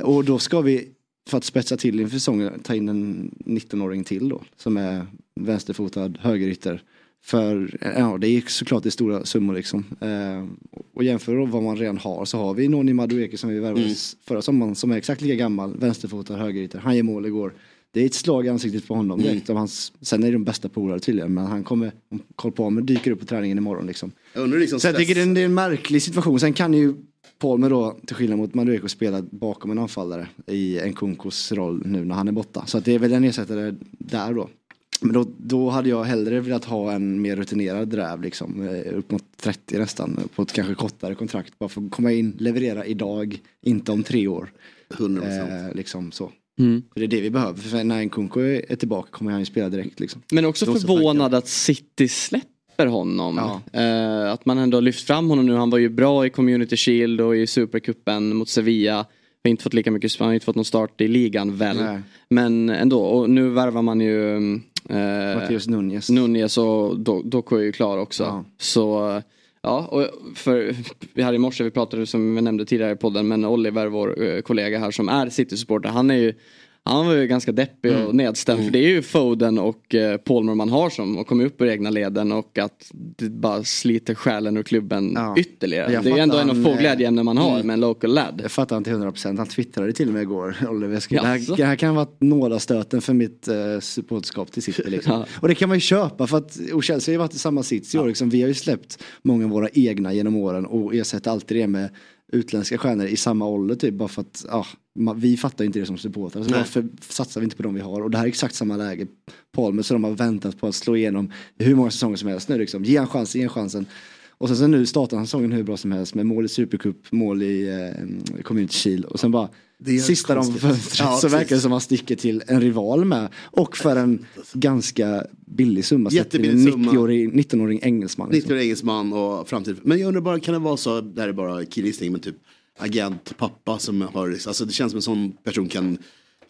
Speaker 5: Och då ska vi, för att spetsa till inför säsongen, ta in en 19-åring till då. Som är vänsterfotad högerytter För ja, det är såklart det är stora summor liksom. Eh, och jämför då vad man redan har så har vi Noni Madueke som vi värvade
Speaker 3: Mm.
Speaker 5: förra sommaren som är exakt lika gammal, vänsterfotad, högerytter. Han ger mål igår. Det är ett slag i ansiktet på honom.
Speaker 3: Mm.
Speaker 5: direkt av hans, sen är de bästa polare tydligen men han kommer, om Carl Palmer dyker upp på träningen imorgon liksom.
Speaker 3: Jag undrar liksom
Speaker 5: Så jag tycker det är, en, det är en märklig situation. Sen kan ju Palmer då, till skillnad mot Madueko, spela bakom en anfallare i en Kunkos roll nu när han är borta. Så det är väl en ersättare där då. Men då, då hade jag hellre velat ha en mer rutinerad dräv liksom, eh, upp mot 30 nästan, på ett kanske kortare kontrakt. Bara för att komma in, leverera idag, inte om tre år.
Speaker 3: 100%.
Speaker 5: Eh, liksom så.
Speaker 4: Mm.
Speaker 5: För det är det vi behöver, för när en Kunko är tillbaka kommer han ju spela direkt liksom.
Speaker 4: Men också förvånad att City släpper honom.
Speaker 5: Ja.
Speaker 4: Eh, att man ändå har lyft fram honom nu. Han var ju bra i Community Shield och i Supercupen mot Sevilla. Har inte fått lika mycket, han har inte fått någon start i ligan väl.
Speaker 5: Nej.
Speaker 4: Men ändå, och nu värvar man ju eh,
Speaker 5: Matteus Nunez.
Speaker 4: Nunez och Do- Doku är ju klar också.
Speaker 5: Ja.
Speaker 4: Så ja, och för vi hade i morse, vi pratade som vi nämnde tidigare i podden, men Oliver, vår eh, kollega här som är City-supporter, han är ju han var ju ganska deppig
Speaker 5: Mm.
Speaker 4: och nedstämd för det är ju Foden och eh, Palmer man har som och kommer upp ur egna leden och att det bara sliter själen ur klubben
Speaker 5: Ja.
Speaker 4: ytterligare.
Speaker 5: Jag
Speaker 4: Det är ju ändå
Speaker 5: fattar
Speaker 4: en av
Speaker 5: han,
Speaker 4: få glädjeämnen man har
Speaker 5: mm.
Speaker 4: med en local lad.
Speaker 5: Jag fattar han till 100%. Han twittrade till och med igår. [LAUGHS] Oliver, skulle, det, här, det här kan vara nådastöten för mitt uh, supportskap till City. [LAUGHS] Liksom.
Speaker 4: Ja.
Speaker 5: Och det kan man ju köpa för att och Chelsea har ju varit i samma sits i år. Liksom. Vi har ju släppt många av våra egna genom åren och ersätter alltid det med utländska stjärnor i samma ålder typ. Bara för att ja, man, vi fattar inte det som supportrar. Så
Speaker 3: Nej.
Speaker 5: varför satsar vi inte på de vi har? Och det här är exakt samma läge. Palmer så de har väntat på att slå igenom hur många säsonger som helst nu. Liksom. Ge han chansen, ge han chansen. Och sen så nu startar han säsongen hur bra som helst med mål i Supercup, mål i eh, Community Shield och sen bara sista de fönstret
Speaker 3: Ja,
Speaker 5: så verkar det som att han sticker till en rival med och för en ganska billig summa.
Speaker 3: Jättebillig
Speaker 5: en
Speaker 3: summa.
Speaker 5: 90-årig 19-årig engelsman. Liksom.
Speaker 3: 90 engelsman och framtid. Men jag undrar bara, kan det vara så, det här är bara killgissning, men typ agent, pappa som har, alltså det känns som en sån person kan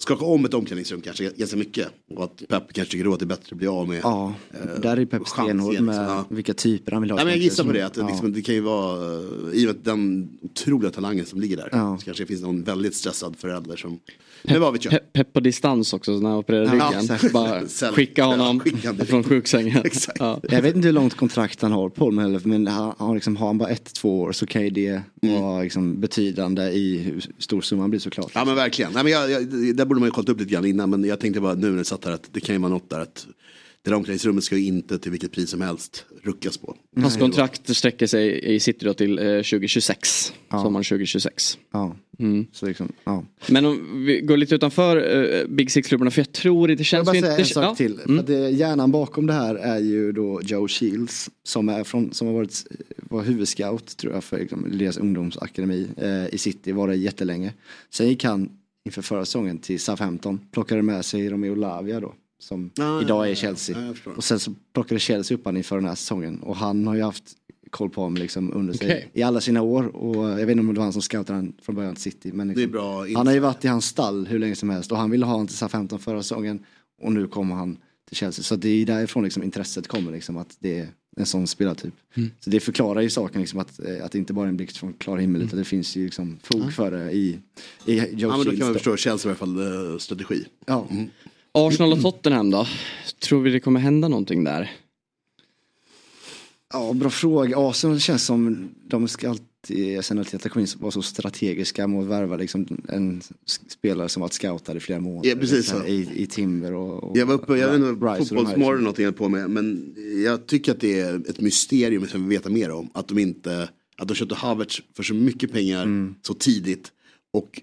Speaker 3: skaka om ett omklädningsrum kanske ganska mycket. Och att Pep kanske tycker då att det är bättre att bli av med.
Speaker 5: Ja, där är Pep stenhård med
Speaker 3: liksom, ja.
Speaker 5: vilka typer han vill ha.
Speaker 3: Ja, men jag gissar på det, att det,
Speaker 5: Ja.
Speaker 3: liksom, det kan ju vara, eh, i och med den otroliga talangen som ligger där.
Speaker 5: Ja.
Speaker 3: Så kanske det finns någon väldigt stressad förälder som, men vad vet jag.
Speaker 4: Pe- Pepp på distans också när han opererade
Speaker 5: Ja,
Speaker 4: ryggen.
Speaker 5: exakt.
Speaker 4: Bara [LAUGHS] skicka honom
Speaker 3: Ja, skicka honom
Speaker 4: från sjuksängen. [LAUGHS]
Speaker 3: Exakt.
Speaker 4: Ja.
Speaker 5: Jag vet inte hur långt kontrakt han har Palmer heller, men han, han liksom, har han bara ett, två år så kan ju det
Speaker 3: Mm.
Speaker 5: vara liksom, betydande i hur stor summan blir såklart.
Speaker 3: Ja men verkligen. Nej, men jag, jag, där borde man ju kollat upp lite grann innan. Men jag tänkte bara nu när jag satt här att det kan ju vara något där att det där omklädningsrummet ska ju inte till vilket pris som helst ruckas på.
Speaker 4: Hans kontrakt sträcker sig i City då till eh, 2026.
Speaker 5: Ja.
Speaker 4: Sommaren 2026.
Speaker 5: Ja.
Speaker 4: Mm.
Speaker 5: Så liksom, ja.
Speaker 4: Men om vi går lite utanför eh, Big Six-klubbarna för jag tror det
Speaker 5: Jag
Speaker 4: känns
Speaker 5: vill
Speaker 4: ju
Speaker 5: bara
Speaker 4: inte...
Speaker 5: säga en sak
Speaker 4: ja.
Speaker 5: till.
Speaker 4: Mm.
Speaker 5: att det, hjärnan bakom det här är ju då Joe Shields som, är från, som har varit var huvudscout tror jag för liksom, deras ungdomsakademi eh, i City var det jättelänge. Sen gick han inför förra säsongen till Southampton, plockade med sig Romeo Lavia då som
Speaker 3: Ah,
Speaker 5: idag är
Speaker 3: ja,
Speaker 5: Chelsea.
Speaker 3: ja, förstår.
Speaker 5: och sen så plockade Chelsea upp han inför den här säsongen och han har ju haft koll på honom liksom under sig i alla sina år och jag vet inte om det var han som scoutade han från början till City. Men liksom, han har ju varit i hans stall hur länge som helst och han ville ha honom till Southampton förra säsongen och nu kommer han till Chelsea. Så det är därifrån liksom intresset kommer liksom att det är en sån spelartyp. Så det förklarar ju saken liksom att, eh, att det inte bara är en blixt från klar himmel utan det finns ju liksom fog för det i, i Joe
Speaker 3: Ja men då kan man förstå Chelsea i alla fall eh, strategi.
Speaker 5: Ja.
Speaker 4: Arsenal och Tottenham då? Tror vi det kommer hända någonting där?
Speaker 5: ja, bra fråga. Arsenal känns som de ska alltid, sen att komma in vara så strategiska med att värva liksom en spelare som varit scoutad i flera månader.
Speaker 3: Ja, precis så.
Speaker 5: I, I Timber och, och
Speaker 3: Jag var uppe, jag vet inte, fotbollsmorgon någonting jag på med. Men jag tycker att det är ett mysterium som vi vet mer om. Att de inte, att de köpte Havertz för så mycket pengar
Speaker 5: Mm.
Speaker 3: så tidigt. Och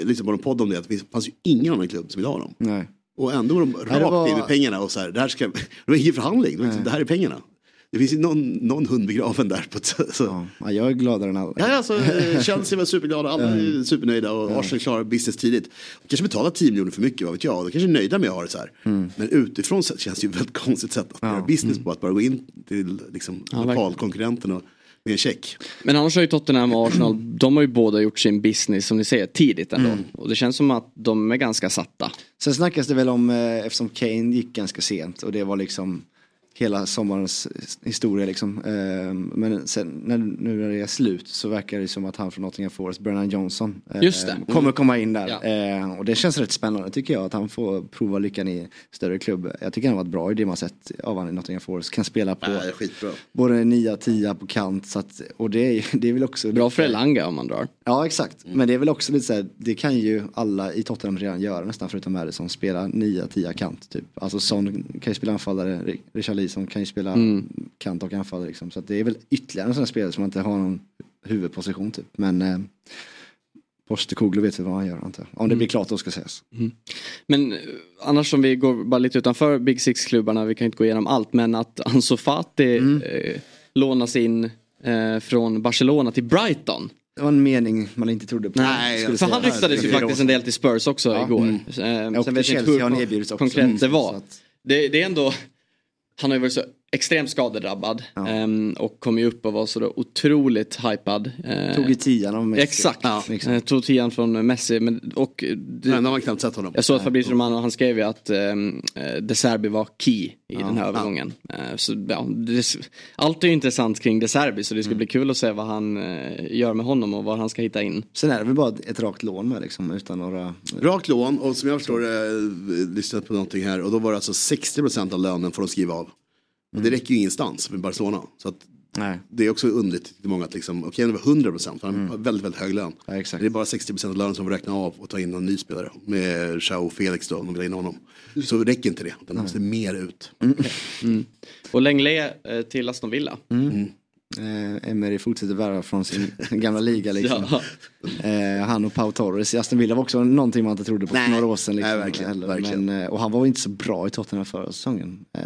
Speaker 3: eh, liksom på en podd om det, att det fanns ju ingen annan klubb som ville ha dem.
Speaker 5: Nej.
Speaker 3: Och ändå går de rakt
Speaker 5: var-
Speaker 3: in med pengarna och så här, det här ska, [LAUGHS] det var ingen förhandling, det, var liksom, det här är pengarna. Det finns ju någon, någon hund begraven där. På så.
Speaker 5: Ja, ja, jag är gladare än alla.
Speaker 3: Ja, alltså, Chelsea var superglada, alla är supernöjda och Arsenal klarar business tidigt. De kanske betalar 10 miljoner för mycket, vad vet jag. De kanske är nöjda med att ha det så här.
Speaker 5: Mm.
Speaker 3: Men utifrån sett känns det ju väldigt konstigt sätt att göra business på. Att bara gå in till liksom, lokalkonkurrenten och med en check.
Speaker 4: Men annars har ju Tottenham och Arsenal, [CLEARS THROAT] de har ju båda gjort sin business som ni säger tidigt ändå.
Speaker 5: Mm.
Speaker 4: Och det känns som att de är ganska satta.
Speaker 5: Sen snackas det väl om, eh, eftersom Kane gick ganska sent och det var liksom hela sommarens historia liksom. Eh, Men sen när, nu när det är slut så verkar det som att han från Nottingham Forest, Brennan Johnson, eh,
Speaker 4: Just det. Mm.
Speaker 5: kommer komma in där.
Speaker 4: Ja.
Speaker 5: Eh, Och det känns rätt spännande tycker jag att han får prova lyckan i större klubb. Jag tycker han har varit bra i det man sett av han i Nottingham Forest. Kan spela på
Speaker 3: Ja,
Speaker 5: både 9 10 på kant. Så att, och det är, det är väl också
Speaker 4: Bra för Elanga om man drar.
Speaker 5: Ja exakt, men det är väl också lite såhär, det kan ju alla i Tottenham redan göra nästan förutom Madison, spela 9-10 kant typ. Alltså Son kan ju spela anfallare, Ri- Richarlison kan ju spela kant och anfallare liksom. Så det är väl ytterligare en sån spelare som inte har någon huvudposition typ. Men eh, Postecoglou vet väl vad han gör antar jag. Om det blir klart då ska sägas.
Speaker 4: Men eh, annars om vi går bara lite utanför Big Six-klubbarna, vi kan inte gå igenom allt, men att Ansu Fati
Speaker 5: Mm.
Speaker 4: eh, lånas in eh, från Barcelona till Brighton.
Speaker 5: Det var en mening man inte trodde på.
Speaker 3: Nej,
Speaker 4: För han ryktades ju faktiskt en del till Spurs också
Speaker 5: Ja.
Speaker 4: igår.
Speaker 5: Mm.
Speaker 4: Eh,
Speaker 5: Och
Speaker 4: sen vet
Speaker 5: Chelsea har han erbjudits också.
Speaker 4: konkret det
Speaker 5: Mm,
Speaker 4: var.
Speaker 5: att-
Speaker 4: Det, det är ändå, han har ju varit så extremt skadedrabbad
Speaker 5: Ja.
Speaker 4: ehm, och kom ju upp och var så då otroligt hypad. Eh,
Speaker 5: Tog i tian av Messi.
Speaker 4: Exakt,
Speaker 5: Ja,
Speaker 4: Eh, tog tian från Messi. Men, och det,
Speaker 3: Nej, har man knappt sett honom.
Speaker 4: jag såg att Fabrizio Romano han skrev ju att um, De Serbi var key i den här övergången. Eh, så, ja, det, allt är ju intressant kring De Serbi så det ska bli kul att se vad han eh, gör med honom och vad han ska hitta in.
Speaker 5: Sen är det väl bara ett rakt lån med liksom utan några...
Speaker 3: Rakt lån och som jag förstår det, lyssnat på någonting här och då var det alltså 60% av lönen får de skriva av. Och det räcker ju ingenstans med Barcelona. Så att
Speaker 5: Nej.
Speaker 3: det är också underligt till många att liksom, okej det var 100% för han har väldigt, väldigt hög lön.
Speaker 5: Ja,
Speaker 3: det är bara 60% av lönen som får räkna av och ta in en ny spelare. Med Chao Felix då, om de vill in honom. Så räcker inte det, den måste mer ut.
Speaker 4: Och Lenglet eh, till Aston Villa.
Speaker 5: Eh, Emery fortsätter värva från sin [LAUGHS] gamla liga liksom.
Speaker 4: Ja.
Speaker 5: Eh, han och Pau Torres i Aston Villa var också någonting man inte trodde på för några år sedan. Liksom,
Speaker 3: Nej, verkligen, verkligen.
Speaker 5: Men, eh, och han var inte så bra i Tottenham förra säsongen. Eh,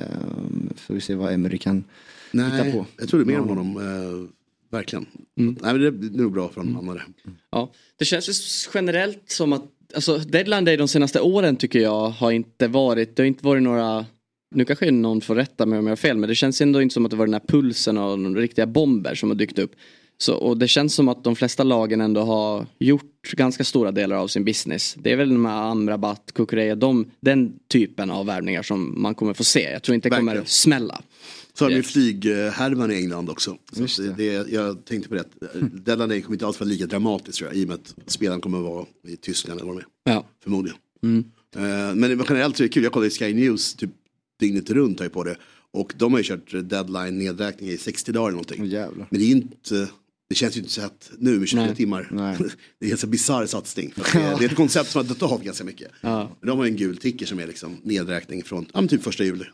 Speaker 5: får vi se vad Emery kan hitta
Speaker 3: Nej,
Speaker 5: på.
Speaker 3: jag trodde mer om honom. Eh, verkligen. Nej, men det är nog bra för honom. Mm.
Speaker 4: Ja, det känns generellt som att alltså, deadline day de senaste åren tycker jag har inte varit, det har inte varit några nu kanske någon får rätta mig om jag har fel men det känns ändå inte som att det var den här pulsen och de riktiga bomber som har dykt upp. Så, och det känns som att de flesta lagen ändå har gjort ganska stora delar av sin business. Det är väl de här Amrabat, Kukureya, de, den typen av värvningar som man kommer få se. Jag tror inte det kommer smälla.
Speaker 3: Så har vi
Speaker 4: Yes.
Speaker 3: flyghärvan i England också. Så det. Det, jag tänkte på det. Deadline Day kommer inte alls vara lika dramatiskt tror jag. I och med att spelaren kommer att vara i Tyskland eller vad de är.
Speaker 4: Ja.
Speaker 3: Förmodligen.
Speaker 4: Mm.
Speaker 3: Eh, men generellt så är det kul. Jag kollade i Sky News typ dygnet runt har jag på det. Och de har ju kört deadline nedräkning i 60 dagar eller någonting.
Speaker 5: Jävlar.
Speaker 3: Men det är ju inte, det känns ju inte så att nu med 24
Speaker 4: Nej.
Speaker 3: timmar.
Speaker 5: Nej. [LAUGHS]
Speaker 3: Det är en ganska bisarr satsning. Det är, det är ett koncept som har dött av ganska mycket.
Speaker 4: Ja.
Speaker 3: Men de har en gul ticker som är liksom nedräkning från ja, typ första juli.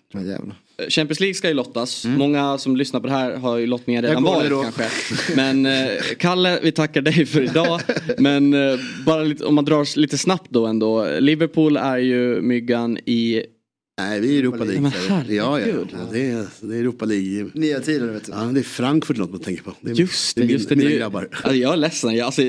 Speaker 4: Champions League ska ju lottas. Många som lyssnar på det här har ju lottningen redan varit
Speaker 5: då.
Speaker 4: kanske. Men eh, Kalle, vi tackar dig för idag. Men eh, bara lite, om man drar lite snabbt då ändå. Liverpool är ju myggan i...
Speaker 3: Nej, vi är i Europa League.
Speaker 4: Men
Speaker 3: säger
Speaker 4: herregud.
Speaker 3: vi. ja, ja, ja. Det, är, det är Europa League.
Speaker 5: Nya tider vet du.
Speaker 3: Ja, det är Frankfurt något man tänker på. Det är,
Speaker 4: Just det,
Speaker 3: är min-
Speaker 4: just det.
Speaker 3: mina
Speaker 4: det är
Speaker 3: grabbar.
Speaker 4: Alltså, jag är ledsen. Jag, alltså,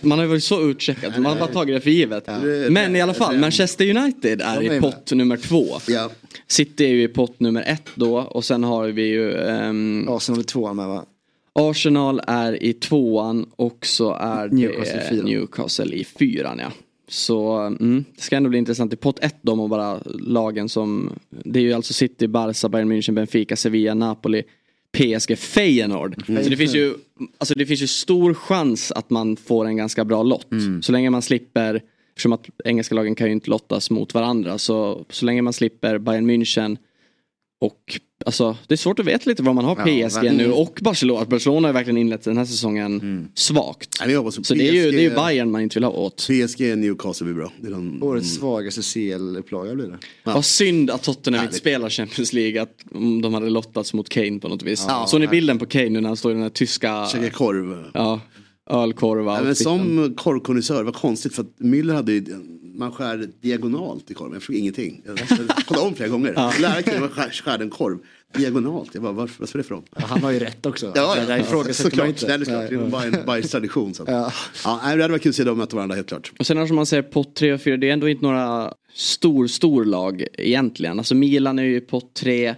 Speaker 4: man har ju varit så utcheckad. Man har bara tagit det för givet.
Speaker 3: Det-
Speaker 4: Men i alla fall,
Speaker 3: det-
Speaker 4: Manchester United är
Speaker 5: är
Speaker 4: i
Speaker 5: med.
Speaker 4: pott nummer två.
Speaker 3: Ja.
Speaker 4: City är ju i pott nummer ett då. Och sen har vi ju... ehm,
Speaker 5: Arsenal är tvåan med va?
Speaker 4: Arsenal är i tvåan och så är
Speaker 5: Newcastle
Speaker 4: det
Speaker 5: i fyran.
Speaker 4: Newcastle i fyran ja. Så mm, det ska ändå bli intressant i pott ett de och bara lagen som Det är ju alltså City, Barca, Bayern München, Benfica, Sevilla, Napoli PSG, Feyenoord. Så det finns ju Alltså det finns ju stor chans att man får en ganska bra lott. Så länge man slipper Eftersom att engelska lagen kan ju inte lottas mot varandra så Så länge man slipper Bayern München och alltså det är svårt att veta lite vad man har
Speaker 5: Ja,
Speaker 4: PSG
Speaker 5: verkligen.
Speaker 4: nu och Barcelona. Barcelona har verkligen inlett den här säsongen svagt.
Speaker 3: Nej, vi hoppas på
Speaker 4: Så det är, ju, det är ju Bayern man inte vill ha åt.
Speaker 3: PSG Newcastle blir bra. Det är den,
Speaker 5: Årets svagaste CL-upplaga blir det.
Speaker 4: Vad synd att Tottenham inte
Speaker 3: Härligt.
Speaker 4: spelar Champions League. Att om de hade lottats mot Kane på något vis.
Speaker 3: Ja.
Speaker 4: Såg ni bilden på Kane nu när han står i den här tyska
Speaker 3: käkar korv.
Speaker 4: ja, ölkorv
Speaker 3: Nej, men som korvkonnässör, vad konstigt för att Müller hade ju, man skär diagonalt i korven, jag förstod ingenting. Jag [LAUGHS] kollade om flera gånger. Ja. Läraren skär, skär en korv diagonalt, jag bara varför, vad spelar det för roll?
Speaker 5: Han har ju rätt också.
Speaker 3: Ja,
Speaker 5: ifrågasätter man
Speaker 3: såklart.
Speaker 5: inte.
Speaker 3: Nej, det är klart. Det är bara en Bajs tradition. Så. att-
Speaker 5: Ja.
Speaker 3: Ja, det hade varit kul att se dem möta varandra helt klart.
Speaker 4: Och sen när man säger pott 3 och 4, det är ändå inte några stor, stor lag egentligen. Alltså Milan är ju pott 3.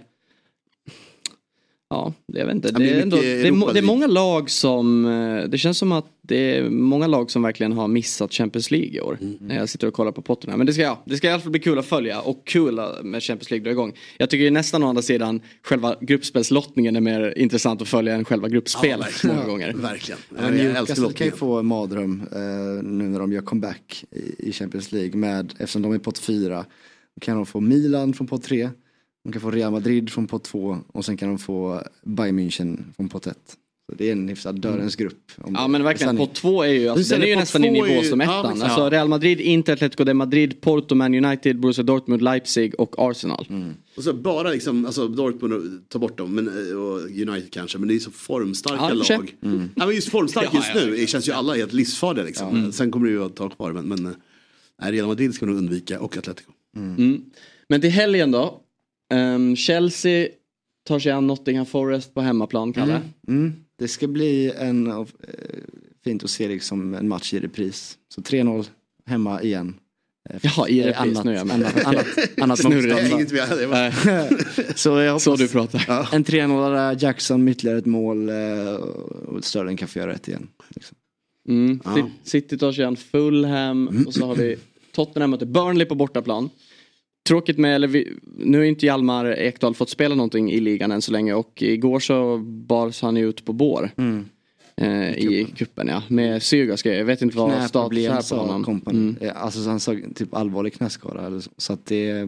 Speaker 4: Ja, det- jag vet inte.
Speaker 3: Ja,
Speaker 4: Det
Speaker 3: det är
Speaker 4: ändå, det, är, det är många lag som, eh, det känns som att det är många lag som verkligen har missat Champions League i år.
Speaker 3: Mm.
Speaker 4: När jag sitter och kollar på potten här. Men det ska, ja, det ska i alla fall bli kul att följa och kul med Champions League dra igång. Jag tycker ju nästan å andra sidan själva gruppspelslottningen är mer intressant att följa än själva gruppspelet många gånger.
Speaker 3: Verkligen.
Speaker 5: Ja,
Speaker 3: älskar
Speaker 5: Newcastle kan ju få en mardröm eh, nu när de gör comeback i, i Champions League med, eftersom de är pott 4. Då kan de få Milan från pott 3. De kan få Real Madrid från pott 2 och sen kan de få Bayern München från pott 1. Så det är en hyfsad dörrens grupp.
Speaker 4: Ja men verkligen, pott två är ju, alltså,
Speaker 3: Sen
Speaker 4: den är ju nästan i nivå
Speaker 3: ju-
Speaker 4: som
Speaker 3: ja,
Speaker 4: ettan.
Speaker 3: exakt.
Speaker 4: alltså
Speaker 3: Ja.
Speaker 4: Real Madrid, Inter, Atletico de Madrid, Porto, Man United, Borussia Dortmund, Leipzig och Arsenal.
Speaker 3: Och så bara liksom, alltså Dortmund ta bort dem, men, och United kanske, men det är så formstarka
Speaker 4: Ja,
Speaker 3: lag. Ja, men just formstarka
Speaker 4: Ja,
Speaker 3: just
Speaker 4: ja,
Speaker 3: nu det känns ju alla helt livsfarliga liksom. Sen kommer det ju att ta kvar, men, men eh, nej, Real Madrid ska nog undvika och Atletico.
Speaker 4: Mm. Men till helgen då. Ehm, Chelsea tar sig an Nottingham Forest på hemmaplan, Kalle.
Speaker 5: Mm. Det ska bli en, eh, fint att se liksom en match i repris. Så 3-0 hemma igen. Eh,
Speaker 4: Jaha, i repris,
Speaker 5: annat,
Speaker 4: nu är jag med.
Speaker 5: annat, annat, [LAUGHS] annat motstånd. [LAUGHS] Så jag hoppas
Speaker 4: Så du pratar.
Speaker 5: en 3-0 där, Jackson med ytterligare ett mål eh, och Sterling kan få göra ett igen. Liksom.
Speaker 4: Mm.
Speaker 3: Ja.
Speaker 4: Ci- City tar sig an Fulham och så har vi Tottenham möter Burnley på bortaplan. Tråkigt med, eller vi, nu har inte Hjalmar Ekdal fått spela någonting i ligan än så länge och igår så bars han ju ut på bår. Eh, I kuppen ja, med Syrgas Jag vet inte vad status är på honom. Mm.
Speaker 5: Eh, Alltså så han sa typ allvarlig knäskada. eller så. Så att det är,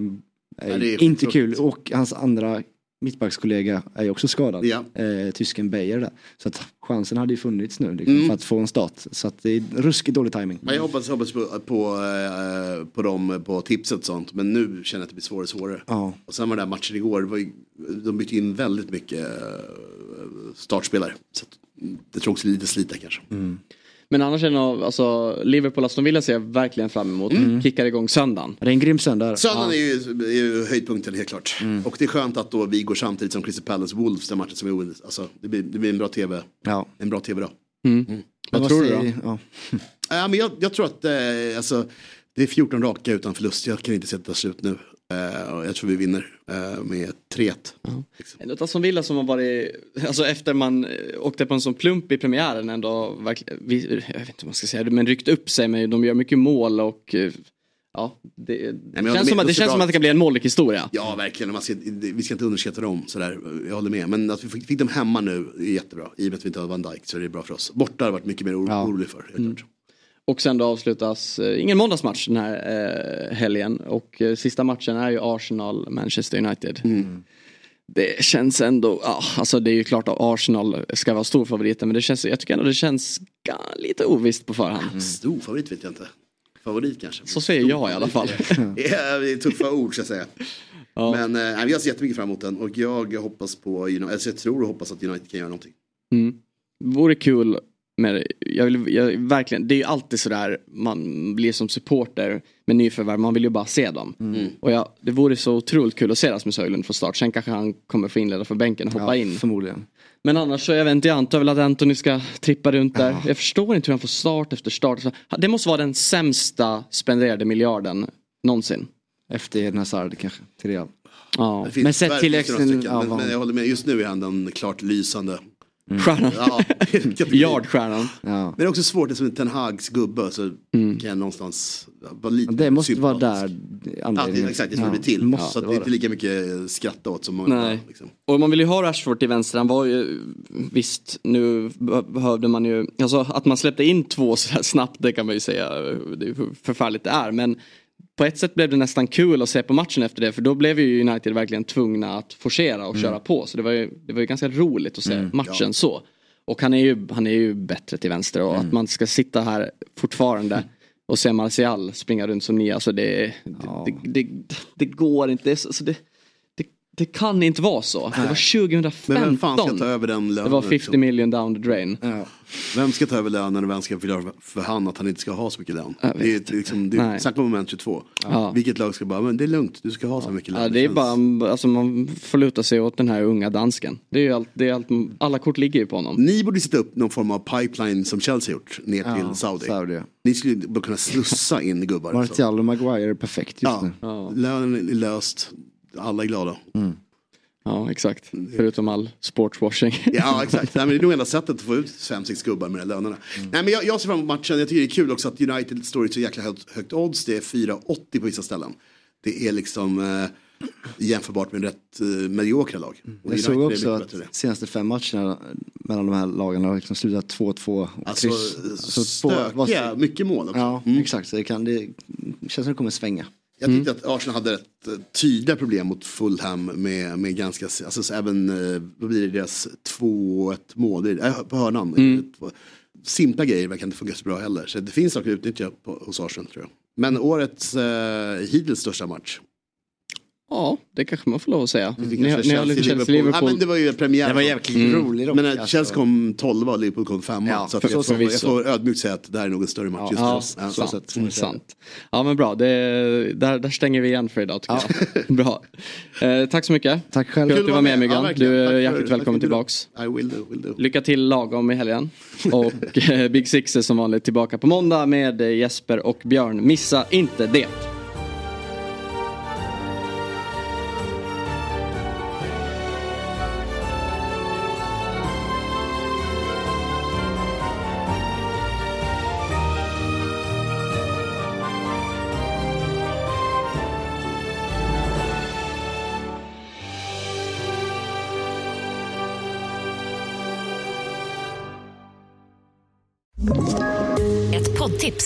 Speaker 3: Ja, det är
Speaker 5: inte kul. Och hans andra mittbackskollega är ju också skadad.
Speaker 3: Ja.
Speaker 5: Eh, tysken Beijer där. Så att chansen hade ju funnits nu liksom,
Speaker 3: Mm.
Speaker 5: för att få en start. Så att det är ruskigt dålig timing.
Speaker 3: Men jag hoppas, hoppas på, på, eh, på dem på tipset och sånt. Men nu känner jag att det blir svårare och svårare.
Speaker 5: Ja.
Speaker 3: Och sen var det där matchen igår, var ju, de bytte in väldigt mycket eh, startspelare. Så att, mm, det tror också lite slita kanske.
Speaker 4: Men annars är det nog, alltså Liverpool Aston Villa ser jag verkligen fram emot. Kickar igång söndagen.
Speaker 5: Det är en grym söndag.
Speaker 3: Söndagen är, ju, är ju höjdpunkten helt klart. Och det är skönt att då vi går samtidigt som Crystal Palace Wolves, den matchen som är ointressant. Alltså, det, blir, det blir en bra tv,
Speaker 5: Ja.
Speaker 3: en bra tv-dag.
Speaker 4: Vad tror du då?
Speaker 5: Ja.
Speaker 3: Ja, men jag, jag tror att eh, alltså, det är 14 raka utan förlust. Jag kan inte se att det tar slut nu. Och jag tror vi vinner eh, med 3-1. Liksom.
Speaker 4: En utav som Villa som har varit, alltså efter man eh, åkte på en sån plump i premiären ändå, vi, jag vet inte vad man ska säga, men ryckt upp sig men de gör mycket mål och ja, det,
Speaker 3: men
Speaker 4: det
Speaker 3: jag håller
Speaker 4: känns,
Speaker 3: med,
Speaker 4: som, att,
Speaker 3: de
Speaker 4: det känns som att det kan bli en målrik historia.
Speaker 3: Ja, verkligen. Man ska, vi ska inte underskatta dem. Sådär. Jag håller med. Men att vi fick, fick dem hemma nu är jättebra. I och med att vi inte har Van Dijk så är det bra för oss. Borta har varit mycket mer oro,
Speaker 5: Ja.
Speaker 3: orolig för. Helt klart.
Speaker 4: Och sen då avslutas, eh, ingen måndagsmatch den här eh, helgen och eh, sista matchen är ju Arsenal-Manchester United. Det känns ändå, ja, alltså det är ju klart att Arsenal ska vara stor favorit men det känns, jag tycker ändå det känns lite ovisst på förhand.
Speaker 3: Stor favorit vet jag inte. Favorit kanske.
Speaker 4: Så säger jag i alla fall. [LAUGHS]
Speaker 3: Det är tuffa ord så att säga.
Speaker 4: Ja.
Speaker 3: Men eh, jag ser jättemycket fram emot den. Och jag hoppas på, alltså jag tror och hoppas att United kan göra någonting.
Speaker 4: Mm. Vore kul med, jag vill, jag, verkligen, det är ju alltid sådär man blir som supporter med nyförvärv, man vill ju bara se dem. Och jag, det vore så otroligt kul att se Rasmus Höjlund från start, sen kanske han kommer få inleda för bänken och hoppa
Speaker 5: Ja,
Speaker 4: in.
Speaker 5: Förmodligen.
Speaker 4: Men annars så jag vet inte, jag antar väl att Anthony ska trippa runt där. Jag förstår inte hur han får start efter start. Det måste vara den sämsta spenderade miljarden någonsin.
Speaker 5: Efter Eden Hazard kanske, till Real.
Speaker 4: Ja.
Speaker 5: Men sett till exen- ja,
Speaker 3: men, men jag håller med, just nu är han den klart lysande.
Speaker 4: Stjärnan.
Speaker 3: Ja, [LAUGHS]
Speaker 4: Yardstjärnan.
Speaker 5: Ja.
Speaker 3: Men det är också svårt, eftersom Ten Hags gubbe så kan jag någonstans vara lite
Speaker 5: Det måste vara
Speaker 3: sympatisk.
Speaker 5: där
Speaker 3: Ja,
Speaker 5: anledningen.
Speaker 3: det, exakt, det ska
Speaker 5: Ja,
Speaker 3: bli till.
Speaker 5: måste
Speaker 3: så det är
Speaker 5: vara
Speaker 3: inte lika mycket skratta åt som många
Speaker 4: Nej.
Speaker 3: liksom.
Speaker 4: Och man vill ju ha Rashford till vänster, han var ju visst nu behövde man ju, alltså att man släppte in två så snabbt det kan man ju säga, det är förfärligt det är men på ett sätt blev det nästan kul att se på matchen efter det för då blev ju United verkligen tvungna att forcera och köra på. Så det var ju, det var ju ganska roligt att se matchen så. Och han är, ju, han är ju bättre till vänster och att man ska sitta här fortfarande och se Martial springa runt som ni, alltså det, det, det, det, det går inte. Alltså det, det, kan inte vara så. Det var 2015.
Speaker 3: Men vem fan ska ta över den lönen?
Speaker 4: Det var 50
Speaker 3: liksom?
Speaker 4: million down the drain.
Speaker 5: Ja.
Speaker 3: Vem ska ta över lönen och vem ska förklara för han att han inte ska ha så mycket lön? Det är liksom, det är,
Speaker 4: Nej.
Speaker 3: snacka om moment 22.
Speaker 4: Ja.
Speaker 3: Vilket lag ska bara, men det är lugnt, du ska ha så mycket lön.
Speaker 4: Ja, det är
Speaker 3: känns-
Speaker 4: bara, alltså man får luta sig åt den här unga dansken. Det är allt, det är allt, alla kort ligger ju på honom.
Speaker 3: Ni borde sätta upp någon form av pipeline som Chelsea gjort ner till Saudi.
Speaker 5: Saudi.
Speaker 3: Ni skulle bara kunna slussa in gubbar.
Speaker 5: Martial och Maguire är perfekt just
Speaker 3: Ja,
Speaker 5: nu.
Speaker 3: lönen är löst, alla är glada.
Speaker 4: Ja, exakt. Förutom all sportswashing. [LAUGHS]
Speaker 3: Ja exakt, Nej, men det är nog enda sättet att få ut fem, sex gubbar med de lönerna. Nej men jag, jag ser fram emot matchen, jag tycker det är kul också att United står i så jäkla högt, högt odds. Det är 4,80 på vissa ställen. Det är liksom eh, jämförbart med rätt eh, mediokra lag. Och
Speaker 5: Jag såg också att
Speaker 3: bättre.
Speaker 5: senaste fem matcherna mellan de här lagen har liksom slutat 2-2 och
Speaker 3: Alltså
Speaker 5: kryss. Så två-
Speaker 3: stökiga, mycket mål också.
Speaker 5: Ja,
Speaker 3: Mm.
Speaker 5: exakt. Så det, kan, det känns som det kommer svänga.
Speaker 3: Jag tyckte att Arsenal hade rätt eh, tydliga problem mot Fulham med, med ganska, alltså så även, eh, vad blir det, deras 2-1 mål, äh, på hörnan.
Speaker 4: Mm.
Speaker 3: Två- Simpla grejer verkar inte funka så bra heller. Så det finns saker att utnyttja på, hos Arsenal tror jag. Men årets eh, hittills största match.
Speaker 4: Ja, det kanske man får lov att säga.
Speaker 3: Det
Speaker 4: Ni, ni har lite Chelsea-Liverpool.
Speaker 3: Ja, men det var ju premiär.
Speaker 5: Det var jävligt
Speaker 4: Mm.
Speaker 5: rolig.
Speaker 3: Men eh,
Speaker 5: alltså.
Speaker 3: Chelsea kom 12 och Liverpool kom 5
Speaker 5: Ja,
Speaker 3: så att
Speaker 4: för-
Speaker 3: jag,
Speaker 4: så
Speaker 3: får, jag
Speaker 4: förvisso.
Speaker 3: får ödmjukt säga att det här är nog en större match just
Speaker 4: Ja,
Speaker 3: nu. Ja,
Speaker 4: sant.
Speaker 3: så att-
Speaker 4: Mm, sant. Ja men bra, det, där, där stänger vi igen för idag tycker jag. [LAUGHS] bra. Eh, tack så mycket.
Speaker 5: Tack själv.
Speaker 4: Kul att du var med Myggan. du är hjärtligt välkommen tillbaks.
Speaker 3: I will do, will do.
Speaker 4: Lycka till lagom i helgen. [LAUGHS] Och eh, Big Six är som vanligt tillbaka på måndag med eh, Jesper och Björn. Missa inte det.